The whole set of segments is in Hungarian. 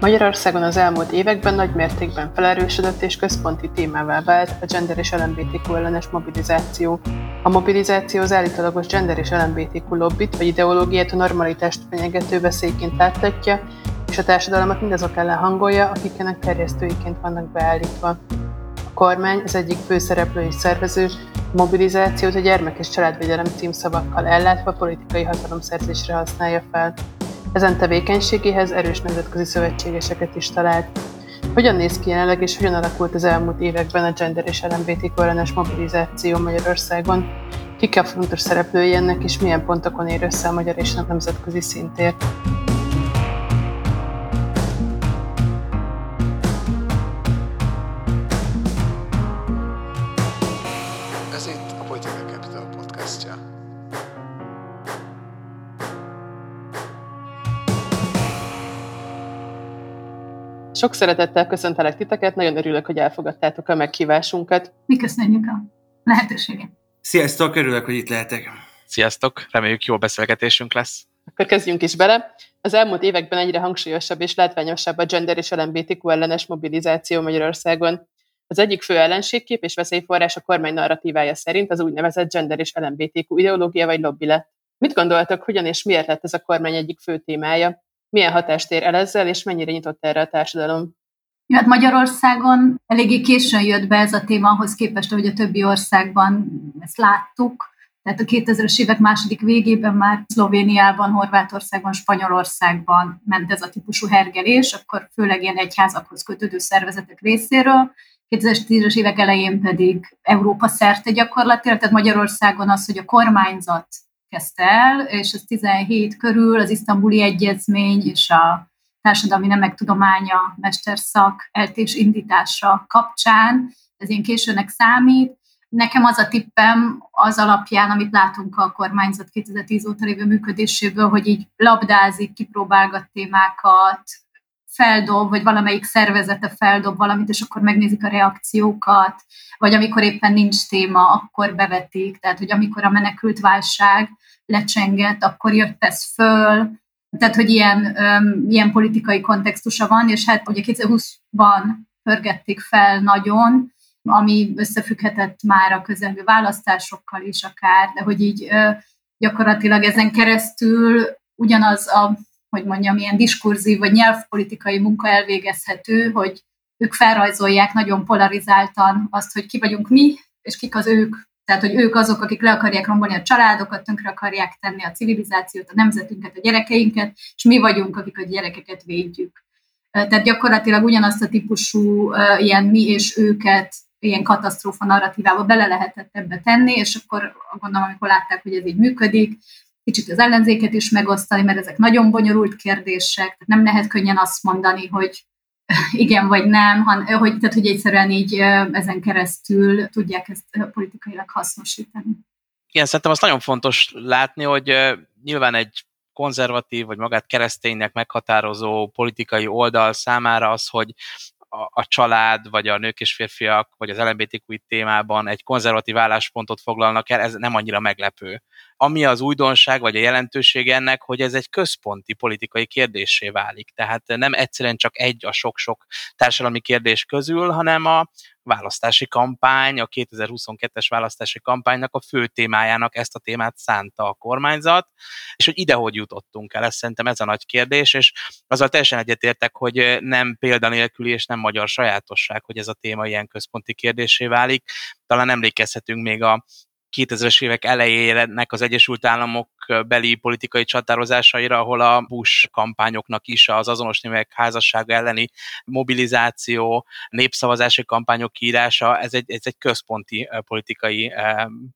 Magyarországon az elmúlt években nagy mértékben felerősödött és központi témává vált a gender és LMBTQ ellenes mobilizáció. A mobilizáció az állítólagos gender és LMBTQ lobbit vagy ideológiát a normalitást fenyegető veszélyként láttatja, és a társadalmat mindazok ellen hangolja, akik ennek terjesztőiként vannak beállítva. A kormány az egyik főszereplő és szervező a mobilizációt a gyermek és családvédelem címszavakkal ellátva politikai hatalomszerzésre használja fel. Ezen tevékenységéhez erős nemzetközi szövetségeseket is talált. Hogyan néz ki jelenleg és hogyan alakult az elmúlt években a gender és LMBTQ ellenes mobilizáció Magyarországon? Kik a fontos szereplői ennek, és milyen pontokon ér össze a magyar és nemzetközi szintért? Sok szeretettel köszöntelek titeket, nagyon örülök, hogy elfogadtátok a meghívásunkat. Mi köszönjük a lehetőséget. Sziasztok, örülök, hogy itt lehetek. Sziasztok, reméljük jó beszélgetésünk lesz. Akkor kezdjünk is bele. Az elmúlt években egyre hangsúlyosabb és látványosabb a gender és LMBTQ ellenes mobilizáció Magyarországon. Az egyik fő ellenségkép és veszélyforrás a kormány narratívája szerint az úgynevezett gender és LMBTQ ideológia vagy lobby lett. Mit gondoltak, hogyan és miért lett ez a kormány egyik fő témája? Milyen hatást ér el ezzel, és mennyire nyitott erre a társadalom? Ja, hát Magyarországon eléggé későn jött be ez a téma ahhoz képest, hogy a többi országban ezt láttuk. Tehát a 2000-es évek második végében már Szlovéniában, Horvátországban, Spanyolországban ment ez a típusú hergelés, akkor főleg ilyen egyházakhoz kötődő szervezetek részéről. 2010-es évek elején pedig Európa szerte gyakorlatilag, tehát Magyarországon az, hogy a kormányzat kezdte el, és ez 17 körül az isztambuli egyezmény és a társadalmi nemek tudománya mesterszak eltés indítása kapcsán, ez ilyen későnek számít. Nekem az a tippem az alapján, amit látunk a kormányzat 2010 óta lévő működéséből, hogy így labdázik, kipróbálgat témákat, feldob, vagy valamelyik szervezete feldob valamit, és akkor megnézik a reakciókat, vagy amikor éppen nincs téma, akkor bevetik, tehát hogy amikor a menekült válság lecsengett, akkor jött ez föl, tehát hogy ilyen, um, ilyen politikai kontextusa van, és hát ugye 2020-ban pörgették fel nagyon, ami összefügghetett már a közelgő választásokkal is akár, de hogy így uh, gyakorlatilag ezen keresztül ugyanaz a hogy mondjam, ilyen diskurzív vagy nyelvpolitikai munka elvégezhető, hogy ők felrajzolják nagyon polarizáltan azt, hogy ki vagyunk mi, és kik az ők. Tehát, hogy ők azok, akik le akarják rombolni a családokat, tönkre akarják tenni a civilizációt, a nemzetünket, a gyerekeinket, és mi vagyunk, akik a gyerekeket védjük. Tehát gyakorlatilag ugyanazt a típusú ilyen mi és őket ilyen katasztrófa narratívába bele lehetett ebbe tenni, és akkor gondolom, amikor látták, hogy ez így működik, kicsit az ellenzéket is megosztani, mert ezek nagyon bonyolult kérdések, nem lehet könnyen azt mondani, hogy igen vagy nem, hanem hogy, tehát, hogy egyszerűen így ezen keresztül tudják ezt politikailag hasznosítani. Igen, szerintem azt nagyon fontos látni, hogy nyilván egy konzervatív, vagy magát kereszténynek meghatározó politikai oldal számára az, hogy a család, vagy a nők és férfiak, vagy az LMBTQ témában egy konzervatív álláspontot foglalnak el, ez nem annyira meglepő. Ami az újdonság, vagy a jelentőség ennek, hogy ez egy központi politikai kérdésé válik. Tehát nem egyszerűen csak egy a sok-sok társadalmi kérdés közül, hanem a választási kampány, a 2022-es választási kampánynak a fő témájának ezt a témát szánta a kormányzat, és hogy ide hogy jutottunk el, ez szerintem ez a nagy kérdés, és azzal teljesen egyetértek, hogy nem példanélküli és nem magyar sajátosság, hogy ez a téma ilyen központi kérdésé válik. Talán emlékezhetünk még a 2000-es évek elejének az Egyesült Államok beli politikai csatározásaira, ahol a Bush kampányoknak is az azonos neműek házassága elleni mobilizáció, népszavazási kampányok kiírása, ez egy, ez egy központi politikai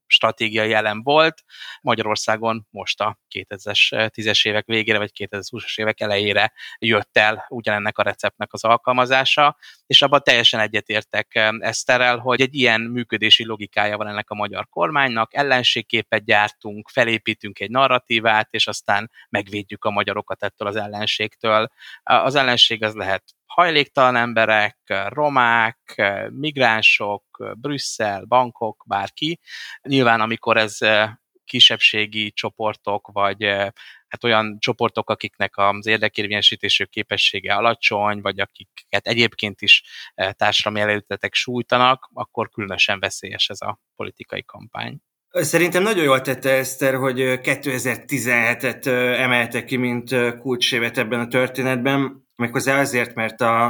stratégiai elem volt. Magyarországon most a 2010-es évek végére, vagy 2020-as évek elejére jött el ugyanennek a receptnek az alkalmazása, és abban teljesen egyetértek Eszterrel, hogy egy ilyen működési logikája van ennek a magyar kormánynak, ellenségképet gyártunk, felépítünk egy narratívát, és aztán megvédjük a magyarokat ettől az ellenségtől. Az ellenség az lehet hajléktalan emberek, romák, migránsok, Brüsszel, bankok, bárki. Nyilván, amikor ez kisebbségi csoportok, vagy hát olyan csoportok, akiknek az érdekérvényesítésű képessége alacsony, vagy akiket egyébként is társadalmi előtetek sújtanak, akkor különösen veszélyes ez a politikai kampány. Szerintem nagyon jól tette Eszter, hogy 2017-et emelte ki, mint kulcsévet ebben a történetben, méghozzá azért, mert a,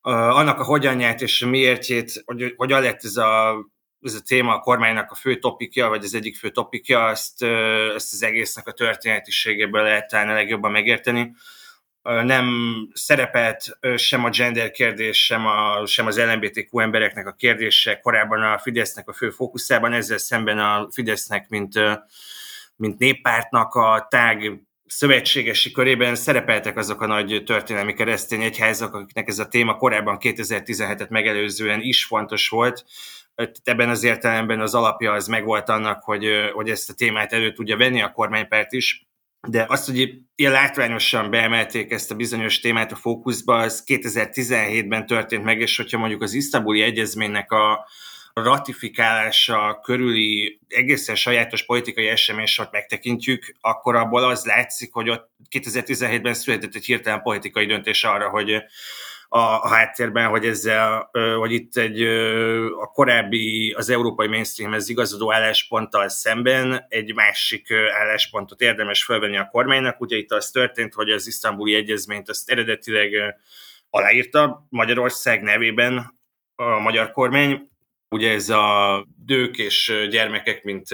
a, annak a hogyanját és a miértjét, hogy hogyan lett ez a, ez a téma a kormánynak a fő topikja, vagy az egyik fő topikja, azt, ezt az egésznek a történetiségéből lehet talán a legjobban megérteni nem szerepelt sem a gender kérdés, sem, a, sem az LMBTQ embereknek a kérdése korábban a Fidesznek a fő fókuszában, ezzel szemben a Fidesznek, mint, mint néppártnak a tág szövetségesi körében szerepeltek azok a nagy történelmi keresztény egyházak, akiknek ez a téma korábban 2017-et megelőzően is fontos volt. Ebben az értelemben az alapja az megvolt annak, hogy, hogy ezt a témát elő tudja venni a kormánypárt is de azt, hogy ilyen látványosan beemelték ezt a bizonyos témát a fókuszba, az 2017-ben történt meg, és hogyha mondjuk az isztambuli egyezménynek a ratifikálása körüli egészen sajátos politikai eseménysort megtekintjük, akkor abból az látszik, hogy ott 2017-ben született egy hirtelen politikai döntés arra, hogy a, a háttérben, hogy ezzel, hogy itt egy a korábbi az európai mainstreamhez igazodó állásponttal szemben egy másik álláspontot érdemes felvenni a kormánynak. Ugye itt az történt, hogy az isztambuli egyezményt azt eredetileg aláírta Magyarország nevében a magyar kormány, ugye ez a dők és gyermekek, mint,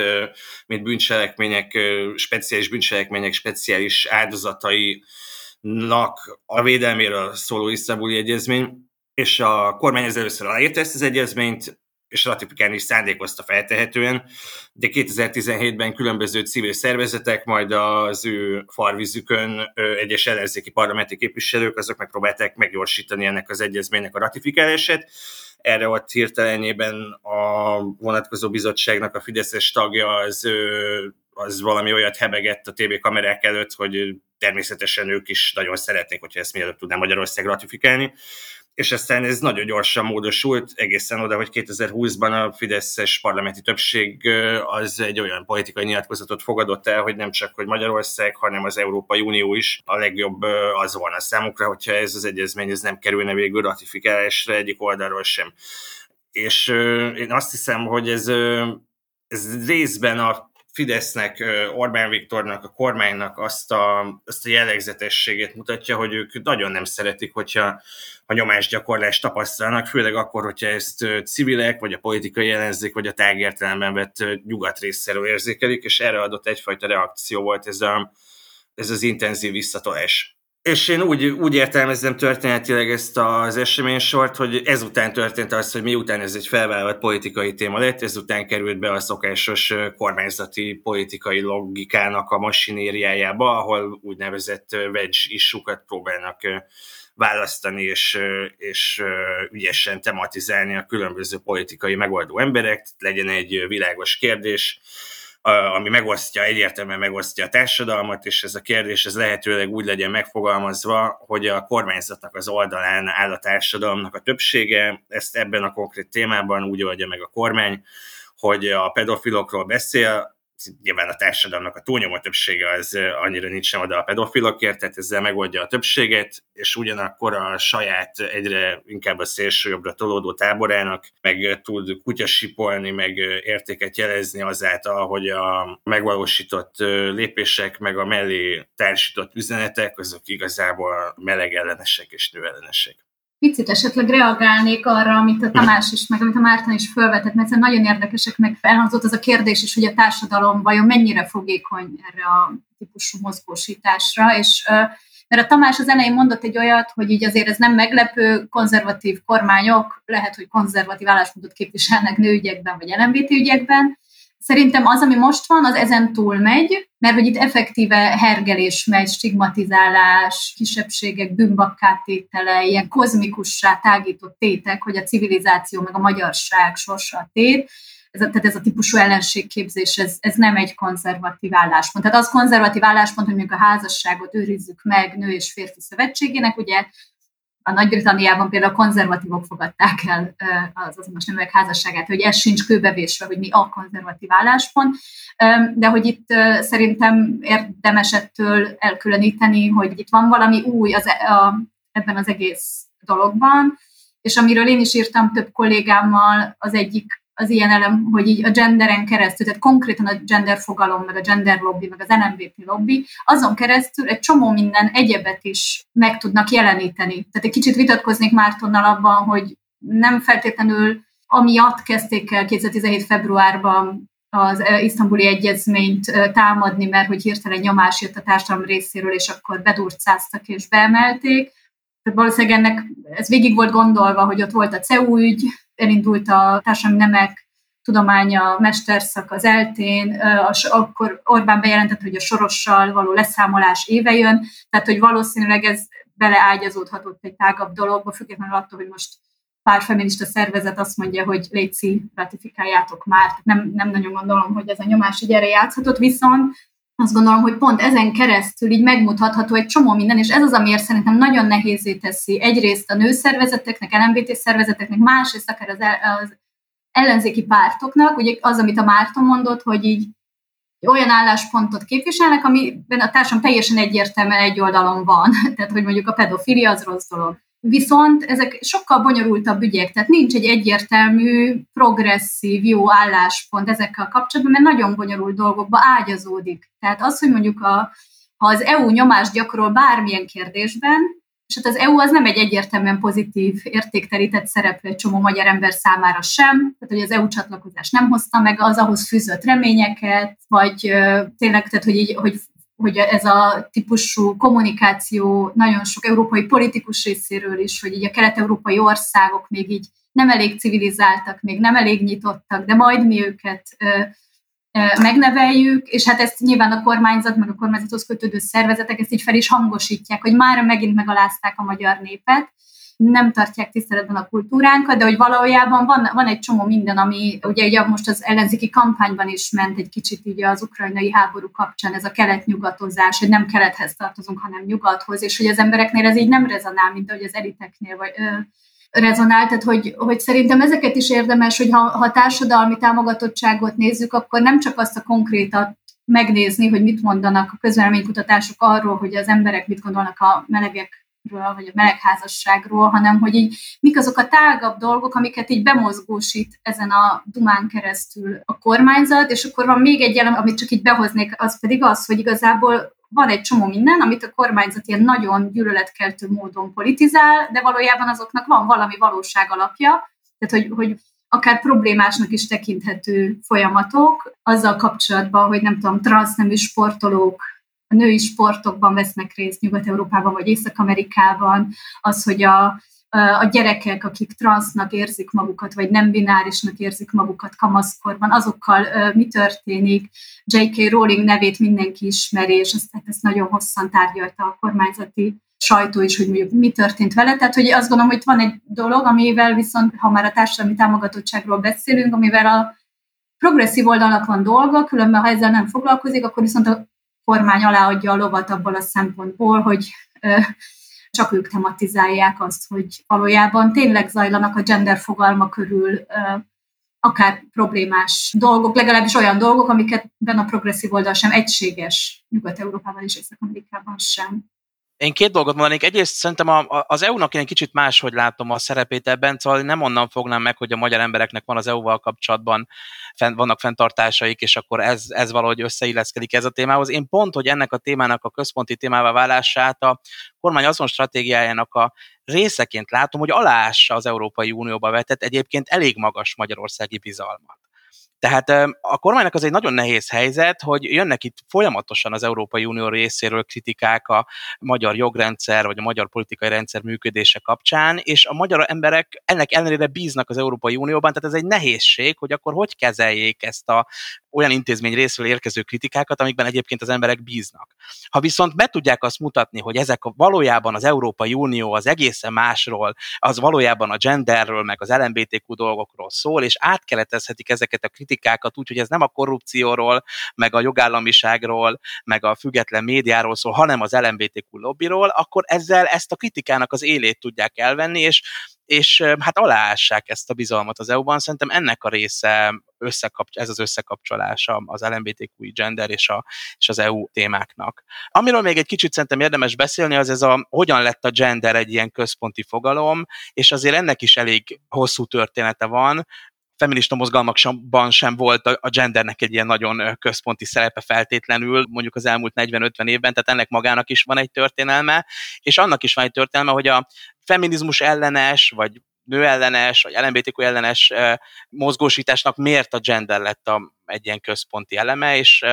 mint bűncselekmények, speciális bűncselekmények, speciális áldozatai nak a védelméről szóló isztambuli egyezmény, és a kormány ez először aláírta ezt az egyezményt, és ratifikálni is szándékozta feltehetően, de 2017-ben különböző civil szervezetek, majd az ő farvizükön egyes ellenzéki parlamenti képviselők, azok megpróbálták meggyorsítani ennek az egyezménynek a ratifikálását. Erre ott hirtelenében a vonatkozó bizottságnak a Fideszes tagja az az valami olyat hebegett a TV kamerák előtt, hogy természetesen ők is nagyon szeretnék, hogyha ezt mielőtt tudná Magyarország ratifikálni. És aztán ez nagyon gyorsan módosult, egészen oda, hogy 2020-ban a Fideszes parlamenti többség az egy olyan politikai nyilatkozatot fogadott el, hogy nem csak hogy Magyarország, hanem az Európai Unió is a legjobb az volna számukra, hogyha ez az egyezmény ez nem kerülne végül ratifikálásra egyik oldalról sem. És én azt hiszem, hogy ez, ez részben a Fidesznek, Orbán Viktornak, a kormánynak azt a, azt a jellegzetességét mutatja, hogy ők nagyon nem szeretik, hogyha a nyomásgyakorlást tapasztalnak, főleg akkor, hogyha ezt civilek, vagy a politikai ellenzék, vagy a tágértelemben vett nyugat részéről érzékelik, és erre adott egyfajta reakció volt ez, a, ez az intenzív visszatolás. És én úgy, úgy értelmezem történetileg ezt az eseménysort, hogy ezután történt az, hogy miután ez egy felvállalt politikai téma lett, ezután került be a szokásos kormányzati politikai logikának a masinériájába, ahol úgynevezett wedge isukat próbálnak választani és, és ügyesen tematizálni a különböző politikai megoldó emberek, legyen egy világos kérdés, ami megosztja, egyértelműen megosztja a társadalmat, és ez a kérdés ez lehetőleg úgy legyen megfogalmazva, hogy a kormányzatnak az oldalán áll a társadalomnak a többsége, ezt ebben a konkrét témában úgy oldja meg a kormány, hogy a pedofilokról beszél, nyilván a társadalomnak a túlnyomó többsége az annyira nincs sem oda a pedofilokért, tehát ezzel megoldja a többséget, és ugyanakkor a saját egyre inkább a szélső jobbra tolódó táborának meg tud kutyasipolni, meg értéket jelezni azáltal, hogy a megvalósított lépések, meg a mellé társított üzenetek, azok igazából melegellenesek és nőellenesek picit esetleg reagálnék arra, amit a Tamás is, meg amit a Márton is felvetett, mert nagyon érdekesek, meg felhangzott az a kérdés is, hogy a társadalom vajon mennyire fogékony erre a típusú mozgósításra, és mert a Tamás az elején mondott egy olyat, hogy így azért ez nem meglepő, konzervatív kormányok lehet, hogy konzervatív álláspontot képviselnek nőügyekben vagy LMBT ügyekben, Szerintem az, ami most van, az ezen túl megy, mert hogy itt effektíve hergelés megy, stigmatizálás, kisebbségek bűnbakkátétele, ilyen kozmikussá tágított tétek, hogy a civilizáció meg a magyarság sorsa tét, ez a, tehát ez a típusú ellenségképzés, ez, ez nem egy konzervatív álláspont. Tehát az konzervatív álláspont, hogy mondjuk a házasságot őrizzük meg nő és férfi szövetségének, ugye a Nagy-Britanniában például a konzervatívok fogadták el az azonos neműek házasságát, hogy ez sincs kőbevésve, hogy mi a konzervatív álláspont, de hogy itt szerintem érdemes ettől elkülöníteni, hogy itt van valami új az, e, a, ebben az egész dologban, és amiről én is írtam több kollégámmal, az egyik az ilyen elem, hogy így a genderen keresztül, tehát konkrétan a gender fogalom, meg a gender lobby, meg az NMBP lobby, azon keresztül egy csomó minden egyebet is meg tudnak jeleníteni. Tehát egy kicsit vitatkoznék Mártonnal abban, hogy nem feltétlenül amiatt kezdték el 2017. februárban az isztambuli egyezményt támadni, mert hogy hirtelen nyomás jött a társadalom részéről, és akkor bedurcáztak és beemelték. Tehát valószínűleg ennek, ez végig volt gondolva, hogy ott volt a CEU ügy, elindult a társadalmi nemek tudománya, mesterszak az eltén, akkor Orbán bejelentett, hogy a sorossal való leszámolás éve jön, tehát hogy valószínűleg ez beleágyazódhatott egy tágabb dologba, függetlenül attól, hogy most pár feminista szervezet azt mondja, hogy létszi, ratifikáljátok már. Nem, nem nagyon gondolom, hogy ez a nyomás így erre játszhatott, viszont azt gondolom, hogy pont ezen keresztül így megmutatható egy csomó minden, és ez az, amiért szerintem nagyon nehézé teszi egyrészt a nőszervezeteknek, LMBT szervezeteknek, másrészt akár az, az ellenzéki pártoknak, ugye az, amit a Márton mondott, hogy így olyan álláspontot képviselnek, amiben a társam teljesen egyértelműen egy oldalon van. Tehát, hogy mondjuk a pedofilia az rossz dolog. Viszont ezek sokkal bonyolultabb ügyek, tehát nincs egy egyértelmű, progresszív, jó álláspont ezekkel kapcsolatban, mert nagyon bonyolult dolgokba ágyazódik. Tehát az, hogy mondjuk a, ha az EU nyomást gyakorol bármilyen kérdésben, és hát az EU az nem egy egyértelműen pozitív értékterített szereplő egy csomó magyar ember számára sem, tehát hogy az EU csatlakozás nem hozta meg az ahhoz fűzött reményeket, vagy tényleg, tehát hogy, így, hogy hogy ez a típusú kommunikáció nagyon sok európai politikus részéről is, hogy így a kelet-európai országok még így nem elég civilizáltak, még nem elég nyitottak, de majd mi őket megneveljük, és hát ezt nyilván a kormányzat, meg a kormányzathoz kötődő szervezetek ezt így fel is hangosítják, hogy már megint megalázták a magyar népet, nem tartják tiszteletben a kultúránkat, de hogy valójában van, van egy csomó minden, ami ugye, ugye most az ellenzéki kampányban is ment egy kicsit így az ukrajnai háború kapcsán ez a kelet-nyugatozás, hogy nem kelethez tartozunk, hanem nyugathoz, és hogy az embereknél ez így nem rezonál, mint ahogy az eliteknél vagy, ö, rezonál, tehát hogy, hogy szerintem ezeket is érdemes, hogy ha, ha társadalmi támogatottságot nézzük, akkor nem csak azt a konkrétat megnézni, hogy mit mondanak a közvéleménykutatások arról, hogy az emberek mit gondolnak a melegek vagy a melegházasságról, hanem hogy így mik azok a tágabb dolgok, amiket így bemozgósít ezen a dumán keresztül a kormányzat, és akkor van még egy elem, amit csak így behoznék, az pedig az, hogy igazából van egy csomó minden, amit a kormányzat ilyen nagyon gyűlöletkeltő módon politizál, de valójában azoknak van valami valóság alapja, tehát hogy, hogy akár problémásnak is tekinthető folyamatok, azzal kapcsolatban, hogy nem tudom, transznemű sportolók a női sportokban vesznek részt Nyugat-Európában vagy Észak-Amerikában, az, hogy a, a gyerekek, akik transznak érzik magukat, vagy nem binárisnak érzik magukat kamaszkorban, azokkal mi történik. J.K. Rowling nevét mindenki ismeri, és ezt, hát ezt nagyon hosszan tárgyalta a kormányzati sajtó is, hogy mondjuk mi történt vele. Tehát, hogy azt gondolom, hogy itt van egy dolog, amivel viszont, ha már a társadalmi támogatottságról beszélünk, amivel a progresszív oldalnak van dolga, különben ha ezzel nem foglalkozik, akkor viszont a kormány aláadja a lovat abból a szempontból, hogy csak ők tematizálják azt, hogy valójában tényleg zajlanak a gender fogalma körül akár problémás dolgok, legalábbis olyan dolgok, amiket benne a progresszív oldal sem egységes Nyugat-Európában és Észak-Amerikában sem. Én két dolgot mondanék. Egyrészt szerintem a, az EU-nak én egy kicsit máshogy látom a szerepét ebben, szóval nem onnan fognám meg, hogy a magyar embereknek van az EU-val kapcsolatban, fent, vannak fenntartásaik, és akkor ez, ez valahogy összeilleszkedik ez a témához. Én pont, hogy ennek a témának a központi témává válását a kormány azon stratégiájának a részeként látom, hogy aláássa az Európai Unióba vetett egyébként elég magas magyarországi bizalmat. Tehát a kormánynak az egy nagyon nehéz helyzet, hogy jönnek itt folyamatosan az Európai Unió részéről kritikák a magyar jogrendszer vagy a magyar politikai rendszer működése kapcsán, és a magyar emberek ennek ellenére bíznak az Európai Unióban, tehát ez egy nehézség, hogy akkor hogy kezeljék ezt a olyan intézmény részről érkező kritikákat, amikben egyébként az emberek bíznak. Ha viszont be tudják azt mutatni, hogy ezek a, valójában az Európai Unió az egészen másról, az valójában a genderről, meg az LMBTQ dolgokról szól, és átkeletezhetik ezeket a kritikákat, kritikákat úgy, hogy ez nem a korrupcióról, meg a jogállamiságról, meg a független médiáról szól, hanem az LMBTQ lobbyról, akkor ezzel ezt a kritikának az élét tudják elvenni, és és hát aláássák ezt a bizalmat az EU-ban. Szerintem ennek a része összekapcs- ez az összekapcsolása az LMBTQI gender és, a, és az EU témáknak. Amiről még egy kicsit szerintem érdemes beszélni, az ez a, hogyan lett a gender egy ilyen központi fogalom, és azért ennek is elég hosszú története van feminista mozgalmakban sem volt a gendernek egy ilyen nagyon központi szerepe feltétlenül, mondjuk az elmúlt 40-50 évben, tehát ennek magának is van egy történelme, és annak is van egy történelme, hogy a feminizmus ellenes, vagy nőellenes, vagy LMBTQ ellenes mozgósításnak miért a gender lett a, egy ilyen központi eleme, és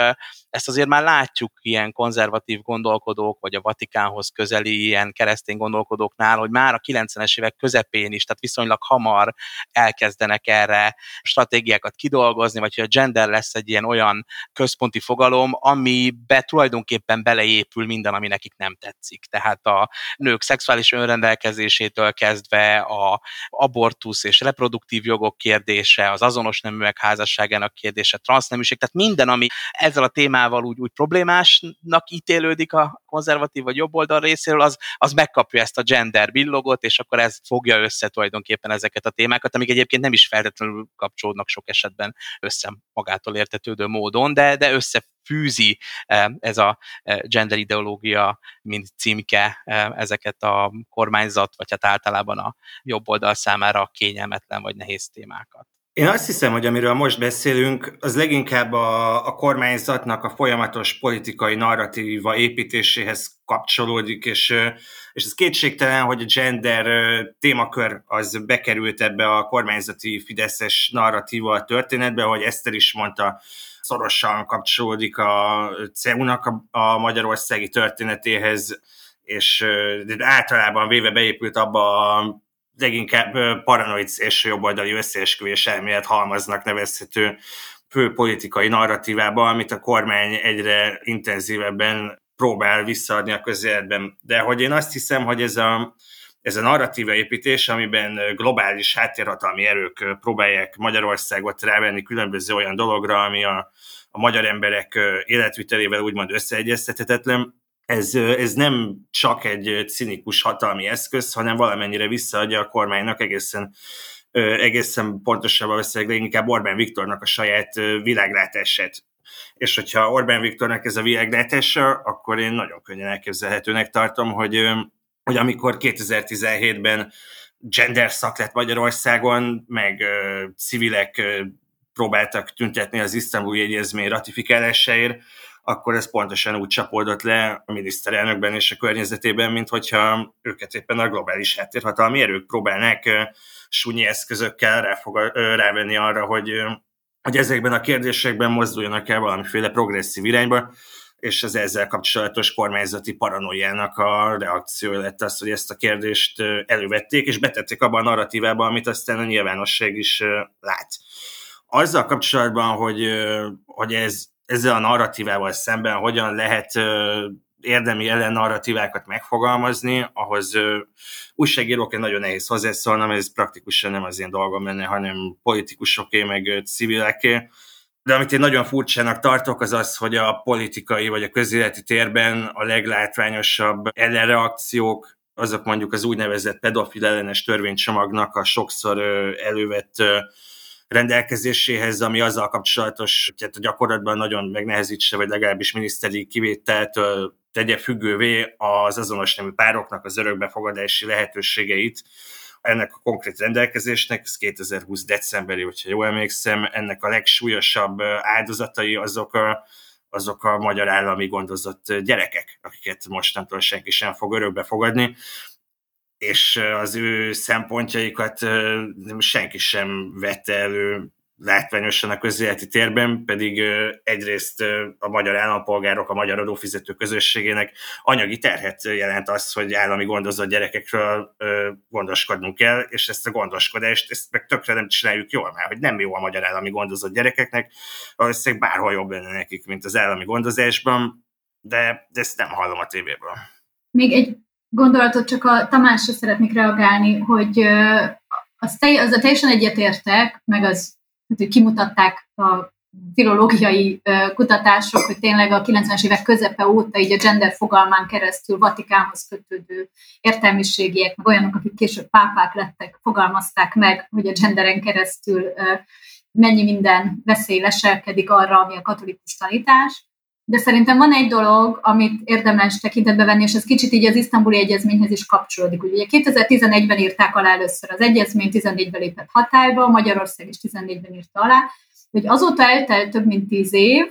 ezt azért már látjuk ilyen konzervatív gondolkodók, vagy a Vatikánhoz közeli ilyen keresztény gondolkodóknál, hogy már a 90-es évek közepén is, tehát viszonylag hamar elkezdenek erre stratégiákat kidolgozni, vagy hogy a gender lesz egy ilyen olyan központi fogalom, amibe tulajdonképpen beleépül minden, ami nekik nem tetszik. Tehát a nők szexuális önrendelkezésétől kezdve a abortusz és reproduktív jogok kérdése, az azonos neműek házasságának kérdése, transzneműség, tehát minden, ami ezzel a témával úgy, úgy problémásnak ítélődik a konzervatív vagy jobb oldal részéről, az, az megkapja ezt a gender billogot, és akkor ez fogja össze tulajdonképpen ezeket a témákat, amik egyébként nem is feltétlenül kapcsolódnak sok esetben össze magától értetődő módon, de, de össze fűzi e, ez a e, gender ideológia, mint címke e, ezeket a kormányzat, vagy hát általában a jobb oldal számára kényelmetlen vagy nehéz témákat. Én azt hiszem, hogy amiről most beszélünk, az leginkább a, a kormányzatnak a folyamatos politikai narratíva építéséhez kapcsolódik, és, és ez kétségtelen, hogy a gender témakör az bekerült ebbe a kormányzati fideszes narratíva a történetbe, hogy Eszter is mondta, szorosan kapcsolódik a CEU-nak a, a magyarországi történetéhez, és általában véve beépült abba a leginkább paranoid és jobboldali összeesküvés elmélet halmaznak nevezhető fő politikai narratívába, amit a kormány egyre intenzívebben próbál visszaadni a közéletben. De hogy én azt hiszem, hogy ez a, ez a narratíva építés, amiben globális háttérhatalmi erők próbálják Magyarországot rávenni különböző olyan dologra, ami a, a magyar emberek életvitelével úgymond összeegyeztethetetlen, ez, ez nem csak egy cinikus hatalmi eszköz, hanem valamennyire visszaadja a kormánynak egészen egészen pontosabban valószínűleg inkább Orbán Viktornak a saját világlátását. És hogyha Orbán Viktornak ez a világlátása, akkor én nagyon könnyen elképzelhetőnek tartom, hogy, hogy amikor 2017-ben gender szak lett Magyarországon, meg civilek próbáltak tüntetni az isztambuli egyezmény ratifikálásáért, akkor ez pontosan úgy csapódott le a miniszterelnökben és a környezetében, mint hogyha őket éppen a globális háttérhatalmi erők próbálnák súnyi eszközökkel ráfog, rávenni arra, hogy, hogy ezekben a kérdésekben mozduljanak el valamiféle progresszív irányba, és az ezzel kapcsolatos kormányzati paranoiának a reakciója lett az, hogy ezt a kérdést elővették, és betették abban a narratívába, amit aztán a nyilvánosság is lát. Azzal kapcsolatban, hogy, hogy ez ezzel a narratívával szemben hogyan lehet érdemi narratívákat megfogalmazni, ahhoz újságíróként nagyon nehéz hozzászólnom, ez praktikusan nem az én dolgom lenne, hanem politikusoké, meg civileké. De amit én nagyon furcsának tartok, az az, hogy a politikai vagy a közéleti térben a leglátványosabb ellenreakciók, azok mondjuk az úgynevezett pedofil ellenes törvénycsomagnak a sokszor elővett rendelkezéséhez, ami azzal kapcsolatos, hogy a gyakorlatban nagyon megnehezítse, vagy legalábbis miniszteri kivételt tegye függővé az azonos nemű pároknak az örökbefogadási lehetőségeit, ennek a konkrét rendelkezésnek, ez 2020 decemberi, hogyha jól emlékszem, ennek a legsúlyosabb áldozatai azok a, azok a magyar állami gondozott gyerekek, akiket mostantól senki sem fog örökbe fogadni és az ő szempontjaikat senki sem vette elő látványosan a közéleti térben, pedig egyrészt a magyar állampolgárok, a magyar adófizető közösségének anyagi terhet jelent az, hogy állami gondozott gyerekekről gondoskodnunk kell, és ezt a gondoskodást, ezt meg tökre nem csináljuk jól, mert hogy nem jó a magyar állami gondozott gyerekeknek, valószínűleg bárhol jobb lenne nekik, mint az állami gondozásban, de, de ezt nem hallom a tévéből. Még egy gondolatot csak a Tamásra szeretnék reagálni, hogy az, te, az a teljesen egyetértek, meg az hogy kimutatták a filológiai kutatások, hogy tényleg a 90-es évek közepe óta így a gender fogalmán keresztül Vatikánhoz kötődő értelmiségiek, meg olyanok, akik később pápák lettek, fogalmazták meg, hogy a genderen keresztül mennyi minden veszély leselkedik arra, ami a katolikus tanítás. De szerintem van egy dolog, amit érdemes tekintetbe venni, és ez kicsit így az isztambuli egyezményhez is kapcsolódik. Ugye 2011-ben írták alá először az egyezmény, 14-ben lépett hatályba, Magyarország is 14-ben írta alá, hogy azóta eltelt több mint tíz év,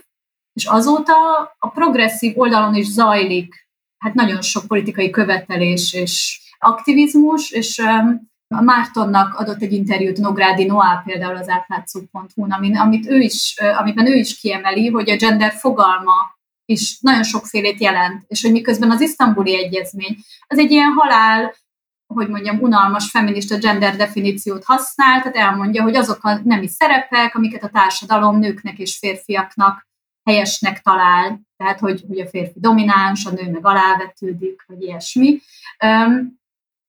és azóta a progresszív oldalon is zajlik hát nagyon sok politikai követelés és aktivizmus, és um, a Mártonnak adott egy interjút Nográdi Noá például az átlátszó.hu-n, amit ő is, amiben ő is kiemeli, hogy a gender fogalma is nagyon sokfélét jelent, és hogy miközben az isztambuli egyezmény az egy ilyen halál, hogy mondjam, unalmas feminista gender definíciót használ, tehát elmondja, hogy azok a nemi szerepek, amiket a társadalom nőknek és férfiaknak helyesnek talál, tehát hogy, hogy a férfi domináns, a nő meg alávetődik, vagy ilyesmi.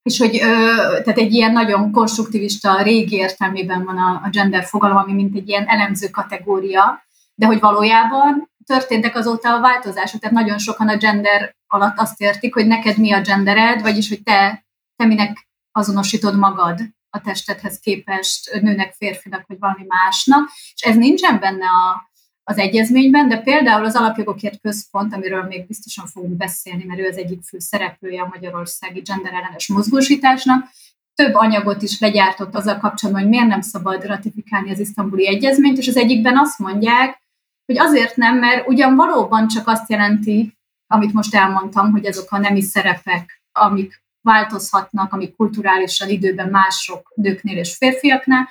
És hogy tehát egy ilyen nagyon konstruktivista, régi értelmében van a, a gender fogalom, ami mint egy ilyen elemző kategória, de hogy valójában történtek azóta a változások, tehát nagyon sokan a gender alatt azt értik, hogy neked mi a gendered, vagyis hogy te, te minek azonosítod magad a testedhez képest nőnek, férfinak, vagy valami másnak, és ez nincsen benne a, az egyezményben, de például az Alapjogokért Központ, amiről még biztosan fogunk beszélni, mert ő az egyik fő szereplője a magyarországi genderellenes mozgósításnak, több anyagot is legyártott azzal kapcsolatban, hogy miért nem szabad ratifikálni az isztambuli egyezményt, és az egyikben azt mondják, hogy azért nem, mert ugyan valóban csak azt jelenti, amit most elmondtam, hogy azok a nemi szerepek, amik változhatnak, amik kulturálisan időben mások nőknél és férfiaknál,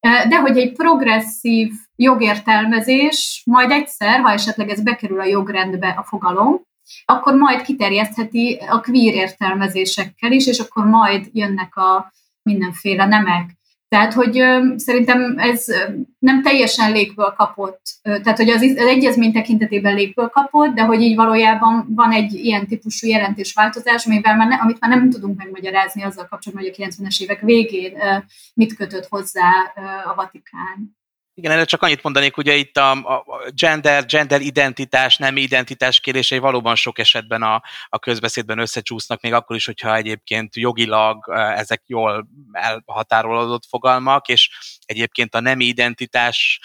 de hogy egy progresszív jogértelmezés majd egyszer, ha esetleg ez bekerül a jogrendbe a fogalom, akkor majd kiterjesztheti a queer értelmezésekkel is, és akkor majd jönnek a mindenféle nemek. Tehát, hogy szerintem ez nem teljesen légből kapott, tehát, hogy az, az egyezmény tekintetében légből kapott, de hogy így valójában van egy ilyen típusú jelentésváltozás, amivel már ne, amit már nem tudunk megmagyarázni azzal kapcsolatban, hogy a 90-es évek végén ö, mit kötött hozzá a Vatikán. Igen, erre csak annyit mondanék, ugye itt a, a gender, gender identitás, nem identitás kérdései valóban sok esetben a, a közbeszédben összecsúsznak, még akkor is, hogyha egyébként jogilag ezek jól elhatárolódott fogalmak, és egyébként a nem identitás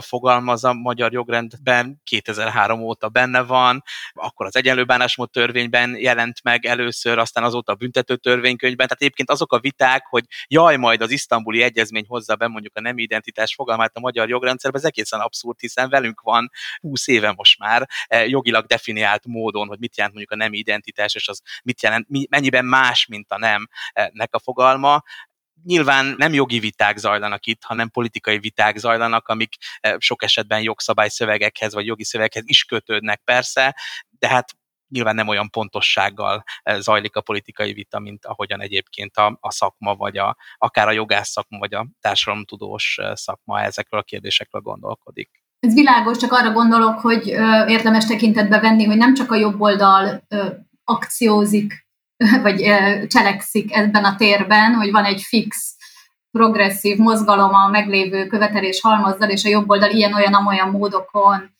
fogalmaz a magyar jogrendben 2003 óta benne van, akkor az egyenlő bánásmód törvényben jelent meg először, aztán azóta a büntető törvénykönyvben, tehát egyébként azok a viták, hogy jaj, majd az isztambuli egyezmény hozza be mondjuk a nem identitás fogalmát a magyar jogrendszerben, ez egészen abszurd, hiszen velünk van 20 éve most már eh, jogilag definiált módon, hogy mit jelent mondjuk a nem identitás, és az mit jelent, mennyiben más, mint a nemnek a fogalma nyilván nem jogi viták zajlanak itt, hanem politikai viták zajlanak, amik eh, sok esetben jogszabályszövegekhez vagy jogi szövegekhez is kötődnek persze, de hát nyilván nem olyan pontossággal eh, zajlik a politikai vita, mint ahogyan egyébként a, a szakma, vagy a, akár a jogász szakma, vagy a társadalomtudós eh, szakma ezekről a kérdésekről gondolkodik. Ez világos, csak arra gondolok, hogy ö, érdemes tekintetbe venni, hogy nem csak a jobb oldal ö, akciózik, vagy cselekszik ebben a térben, hogy van egy fix progresszív mozgalom a meglévő követelés halmazzal, és a jobb oldal ilyen-olyan-amolyan módokon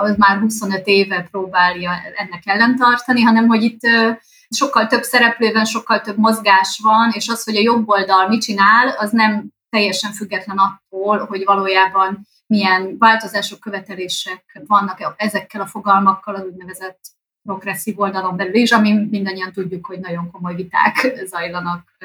az már 25 éve próbálja ennek ellentartani, hanem hogy itt sokkal több szereplőben, sokkal több mozgás van, és az, hogy a jobb oldal mit csinál, az nem teljesen független attól, hogy valójában milyen változások, követelések vannak ezekkel a fogalmakkal az úgynevezett progresszív oldalon belül is, ami mindannyian tudjuk, hogy nagyon komoly viták zajlanak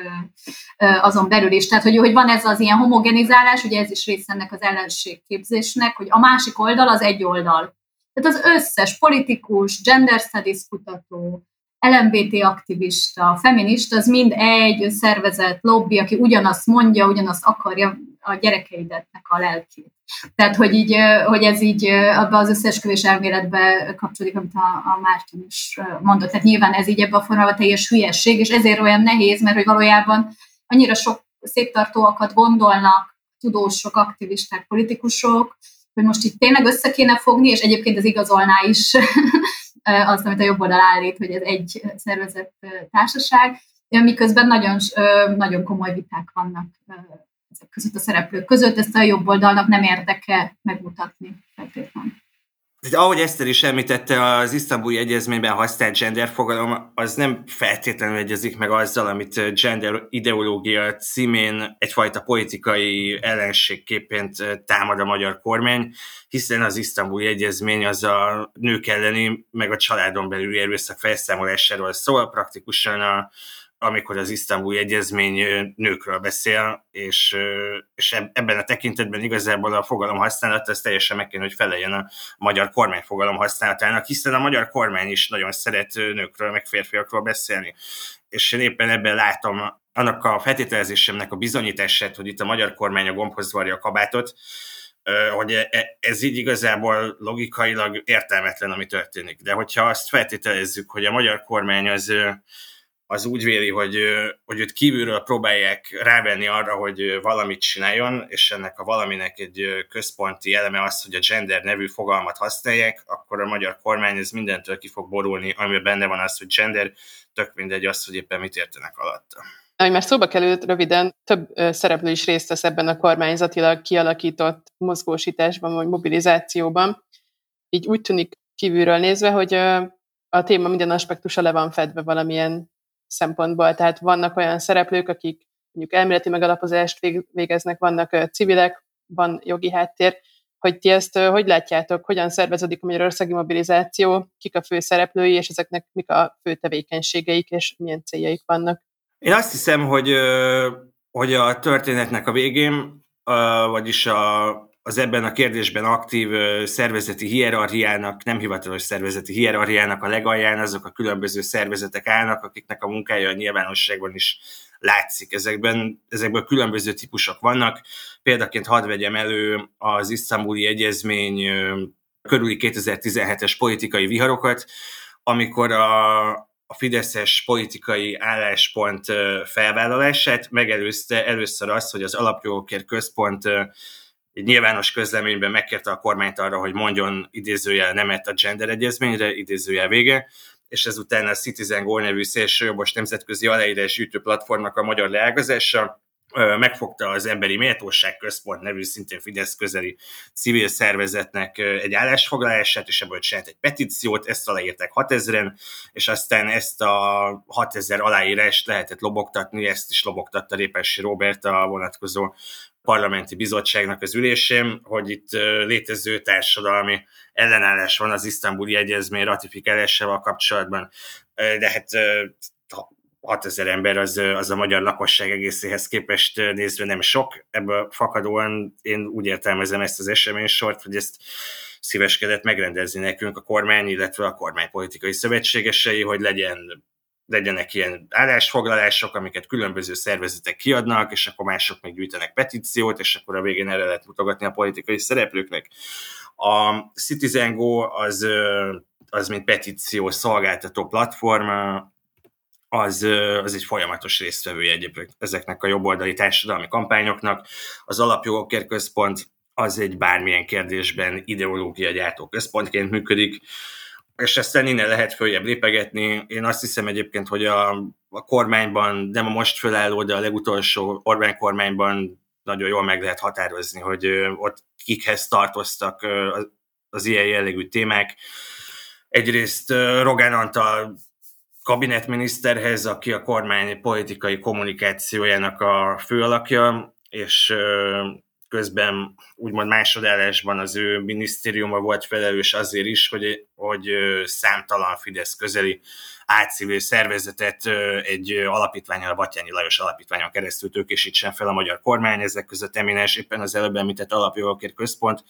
azon belül is. Tehát, hogy, hogy van ez az ilyen homogenizálás, ugye ez is része ennek az ellenségképzésnek, hogy a másik oldal az egy oldal. Tehát az összes politikus, gender studies kutató, LMBT aktivista, feminista, az mind egy szervezet, lobby, aki ugyanazt mondja, ugyanazt akarja a gyerekeidetnek a lelkét. Tehát, hogy, így, hogy ez így abba az összeesküvés elméletbe kapcsolódik, amit a, a Márton is mondott. Tehát nyilván ez így ebben a formában teljes hülyesség, és ezért olyan nehéz, mert hogy valójában annyira sok széttartóakat gondolnak tudósok, aktivisták, politikusok, hogy most itt tényleg össze kéne fogni, és egyébként ez igazolná is azt, amit a jobb oldal állít, hogy ez egy szervezett társaság, miközben nagyon, nagyon komoly viták vannak ezek között a szereplők között, ezt a jobb oldalnak nem érdeke megmutatni feltétlenül. Tehát ahogy Eszter is említette, az isztambuli egyezményben használt gender fogalom az nem feltétlenül egyezik meg azzal, amit gender ideológia címén egyfajta politikai ellenségképpént támad a magyar kormány, hiszen az isztambuli egyezmény az a nők elleni, meg a családon belüli erőszak felszámolásáról szól, praktikusan a amikor az isztambuli egyezmény nőkről beszél, és, és ebben a tekintetben igazából a fogalom használat az teljesen meg kéne, hogy feleljen a magyar kormány fogalom használatának, hiszen a magyar kormány is nagyon szeret nőkről, meg férfiakról beszélni. És én éppen ebben látom annak a feltételezésemnek a bizonyítását, hogy itt a magyar kormány a gombhoz varja a kabátot, hogy e, e, ez így igazából logikailag értelmetlen, ami történik. De hogyha azt feltételezzük, hogy a magyar kormány az az úgy véli, hogy, hogy őt kívülről próbálják rávenni arra, hogy valamit csináljon, és ennek a valaminek egy központi eleme az, hogy a gender nevű fogalmat használják, akkor a magyar kormány ez mindentől ki fog borulni, amiben benne van az, hogy gender, tök mindegy az, hogy éppen mit értenek alatta. Ahogy már szóba került röviden, több szereplő is részt vesz ebben a kormányzatilag kialakított mozgósításban vagy mobilizációban. Így úgy tűnik kívülről nézve, hogy a téma minden aspektusa le van fedve valamilyen szempontból. Tehát vannak olyan szereplők, akik mondjuk elméleti megalapozást végeznek, vannak civilek, van jogi háttér, hogy ti ezt hogy látjátok, hogyan szerveződik a magyarországi mobilizáció, kik a fő szereplői, és ezeknek mik a fő tevékenységeik, és milyen céljaik vannak? Én azt hiszem, hogy, hogy a történetnek a végén, vagyis a, az ebben a kérdésben aktív szervezeti hierarchiának, nem hivatalos szervezeti hierarchiának a legalján azok a különböző szervezetek állnak, akiknek a munkája a nyilvánosságban is látszik. Ezekben, ezekből különböző típusok vannak. Példaként hadd vegyem elő az isztambuli egyezmény körüli 2017-es politikai viharokat, amikor a, a Fideszes politikai álláspont felvállalását megelőzte először az, hogy az Alapjogokért Központ egy nyilvános közleményben megkérte a kormányt arra, hogy mondjon idézőjel nemet a gender egyezményre, idézőjel vége, és ezután a Citizen Go nevű szélsőjobbos nemzetközi aláírás gyűjtő platformnak a magyar leágazása megfogta az Emberi Méltóság Központ nevű szintén Fidesz közeli civil szervezetnek egy állásfoglalását, és ebből csinált egy petíciót, ezt aláírták 6000-en, és aztán ezt a 6000 aláírást lehetett lobogtatni, ezt is lobogtatta Répessi Robert a vonatkozó parlamenti bizottságnak az ülésén, hogy itt létező társadalmi ellenállás van az isztambuli egyezmény ratifikálásával kapcsolatban. De hát 6000 ember az, az a magyar lakosság egészéhez képest nézve nem sok. Ebből fakadóan én úgy értelmezem ezt az eseménysort, hogy ezt szíveskedett megrendezni nekünk a kormány, illetve a kormánypolitikai szövetségesei, hogy legyen legyenek ilyen állásfoglalások, amiket különböző szervezetek kiadnak, és akkor mások meg petíciót, és akkor a végén erre lehet mutogatni a politikai szereplőknek. A Citizen Go az, az mint petíció szolgáltató platform, az, az egy folyamatos résztvevője egyébként ezeknek a jobboldali társadalmi kampányoknak. Az Alapjogokért Központ az egy bármilyen kérdésben ideológia gyártó központként működik, és aztán innen lehet följebb lépegetni. Én azt hiszem egyébként, hogy a, a kormányban, nem a most fölálló, de a legutolsó Orbán kormányban nagyon jól meg lehet határozni, hogy ott kikhez tartoztak az, ilyen jellegű témák. Egyrészt Rogán Antal kabinetminiszterhez, aki a kormány politikai kommunikációjának a főalakja, és közben úgymond másodállásban az ő minisztériuma volt felelős azért is, hogy, hogy számtalan Fidesz közeli átszívő szervezetet egy alapítványon, a Batyányi Lajos alapítványon keresztül tőkésítsen fel a magyar kormány, ezek között eminens éppen az előbb említett alapjogokért központ.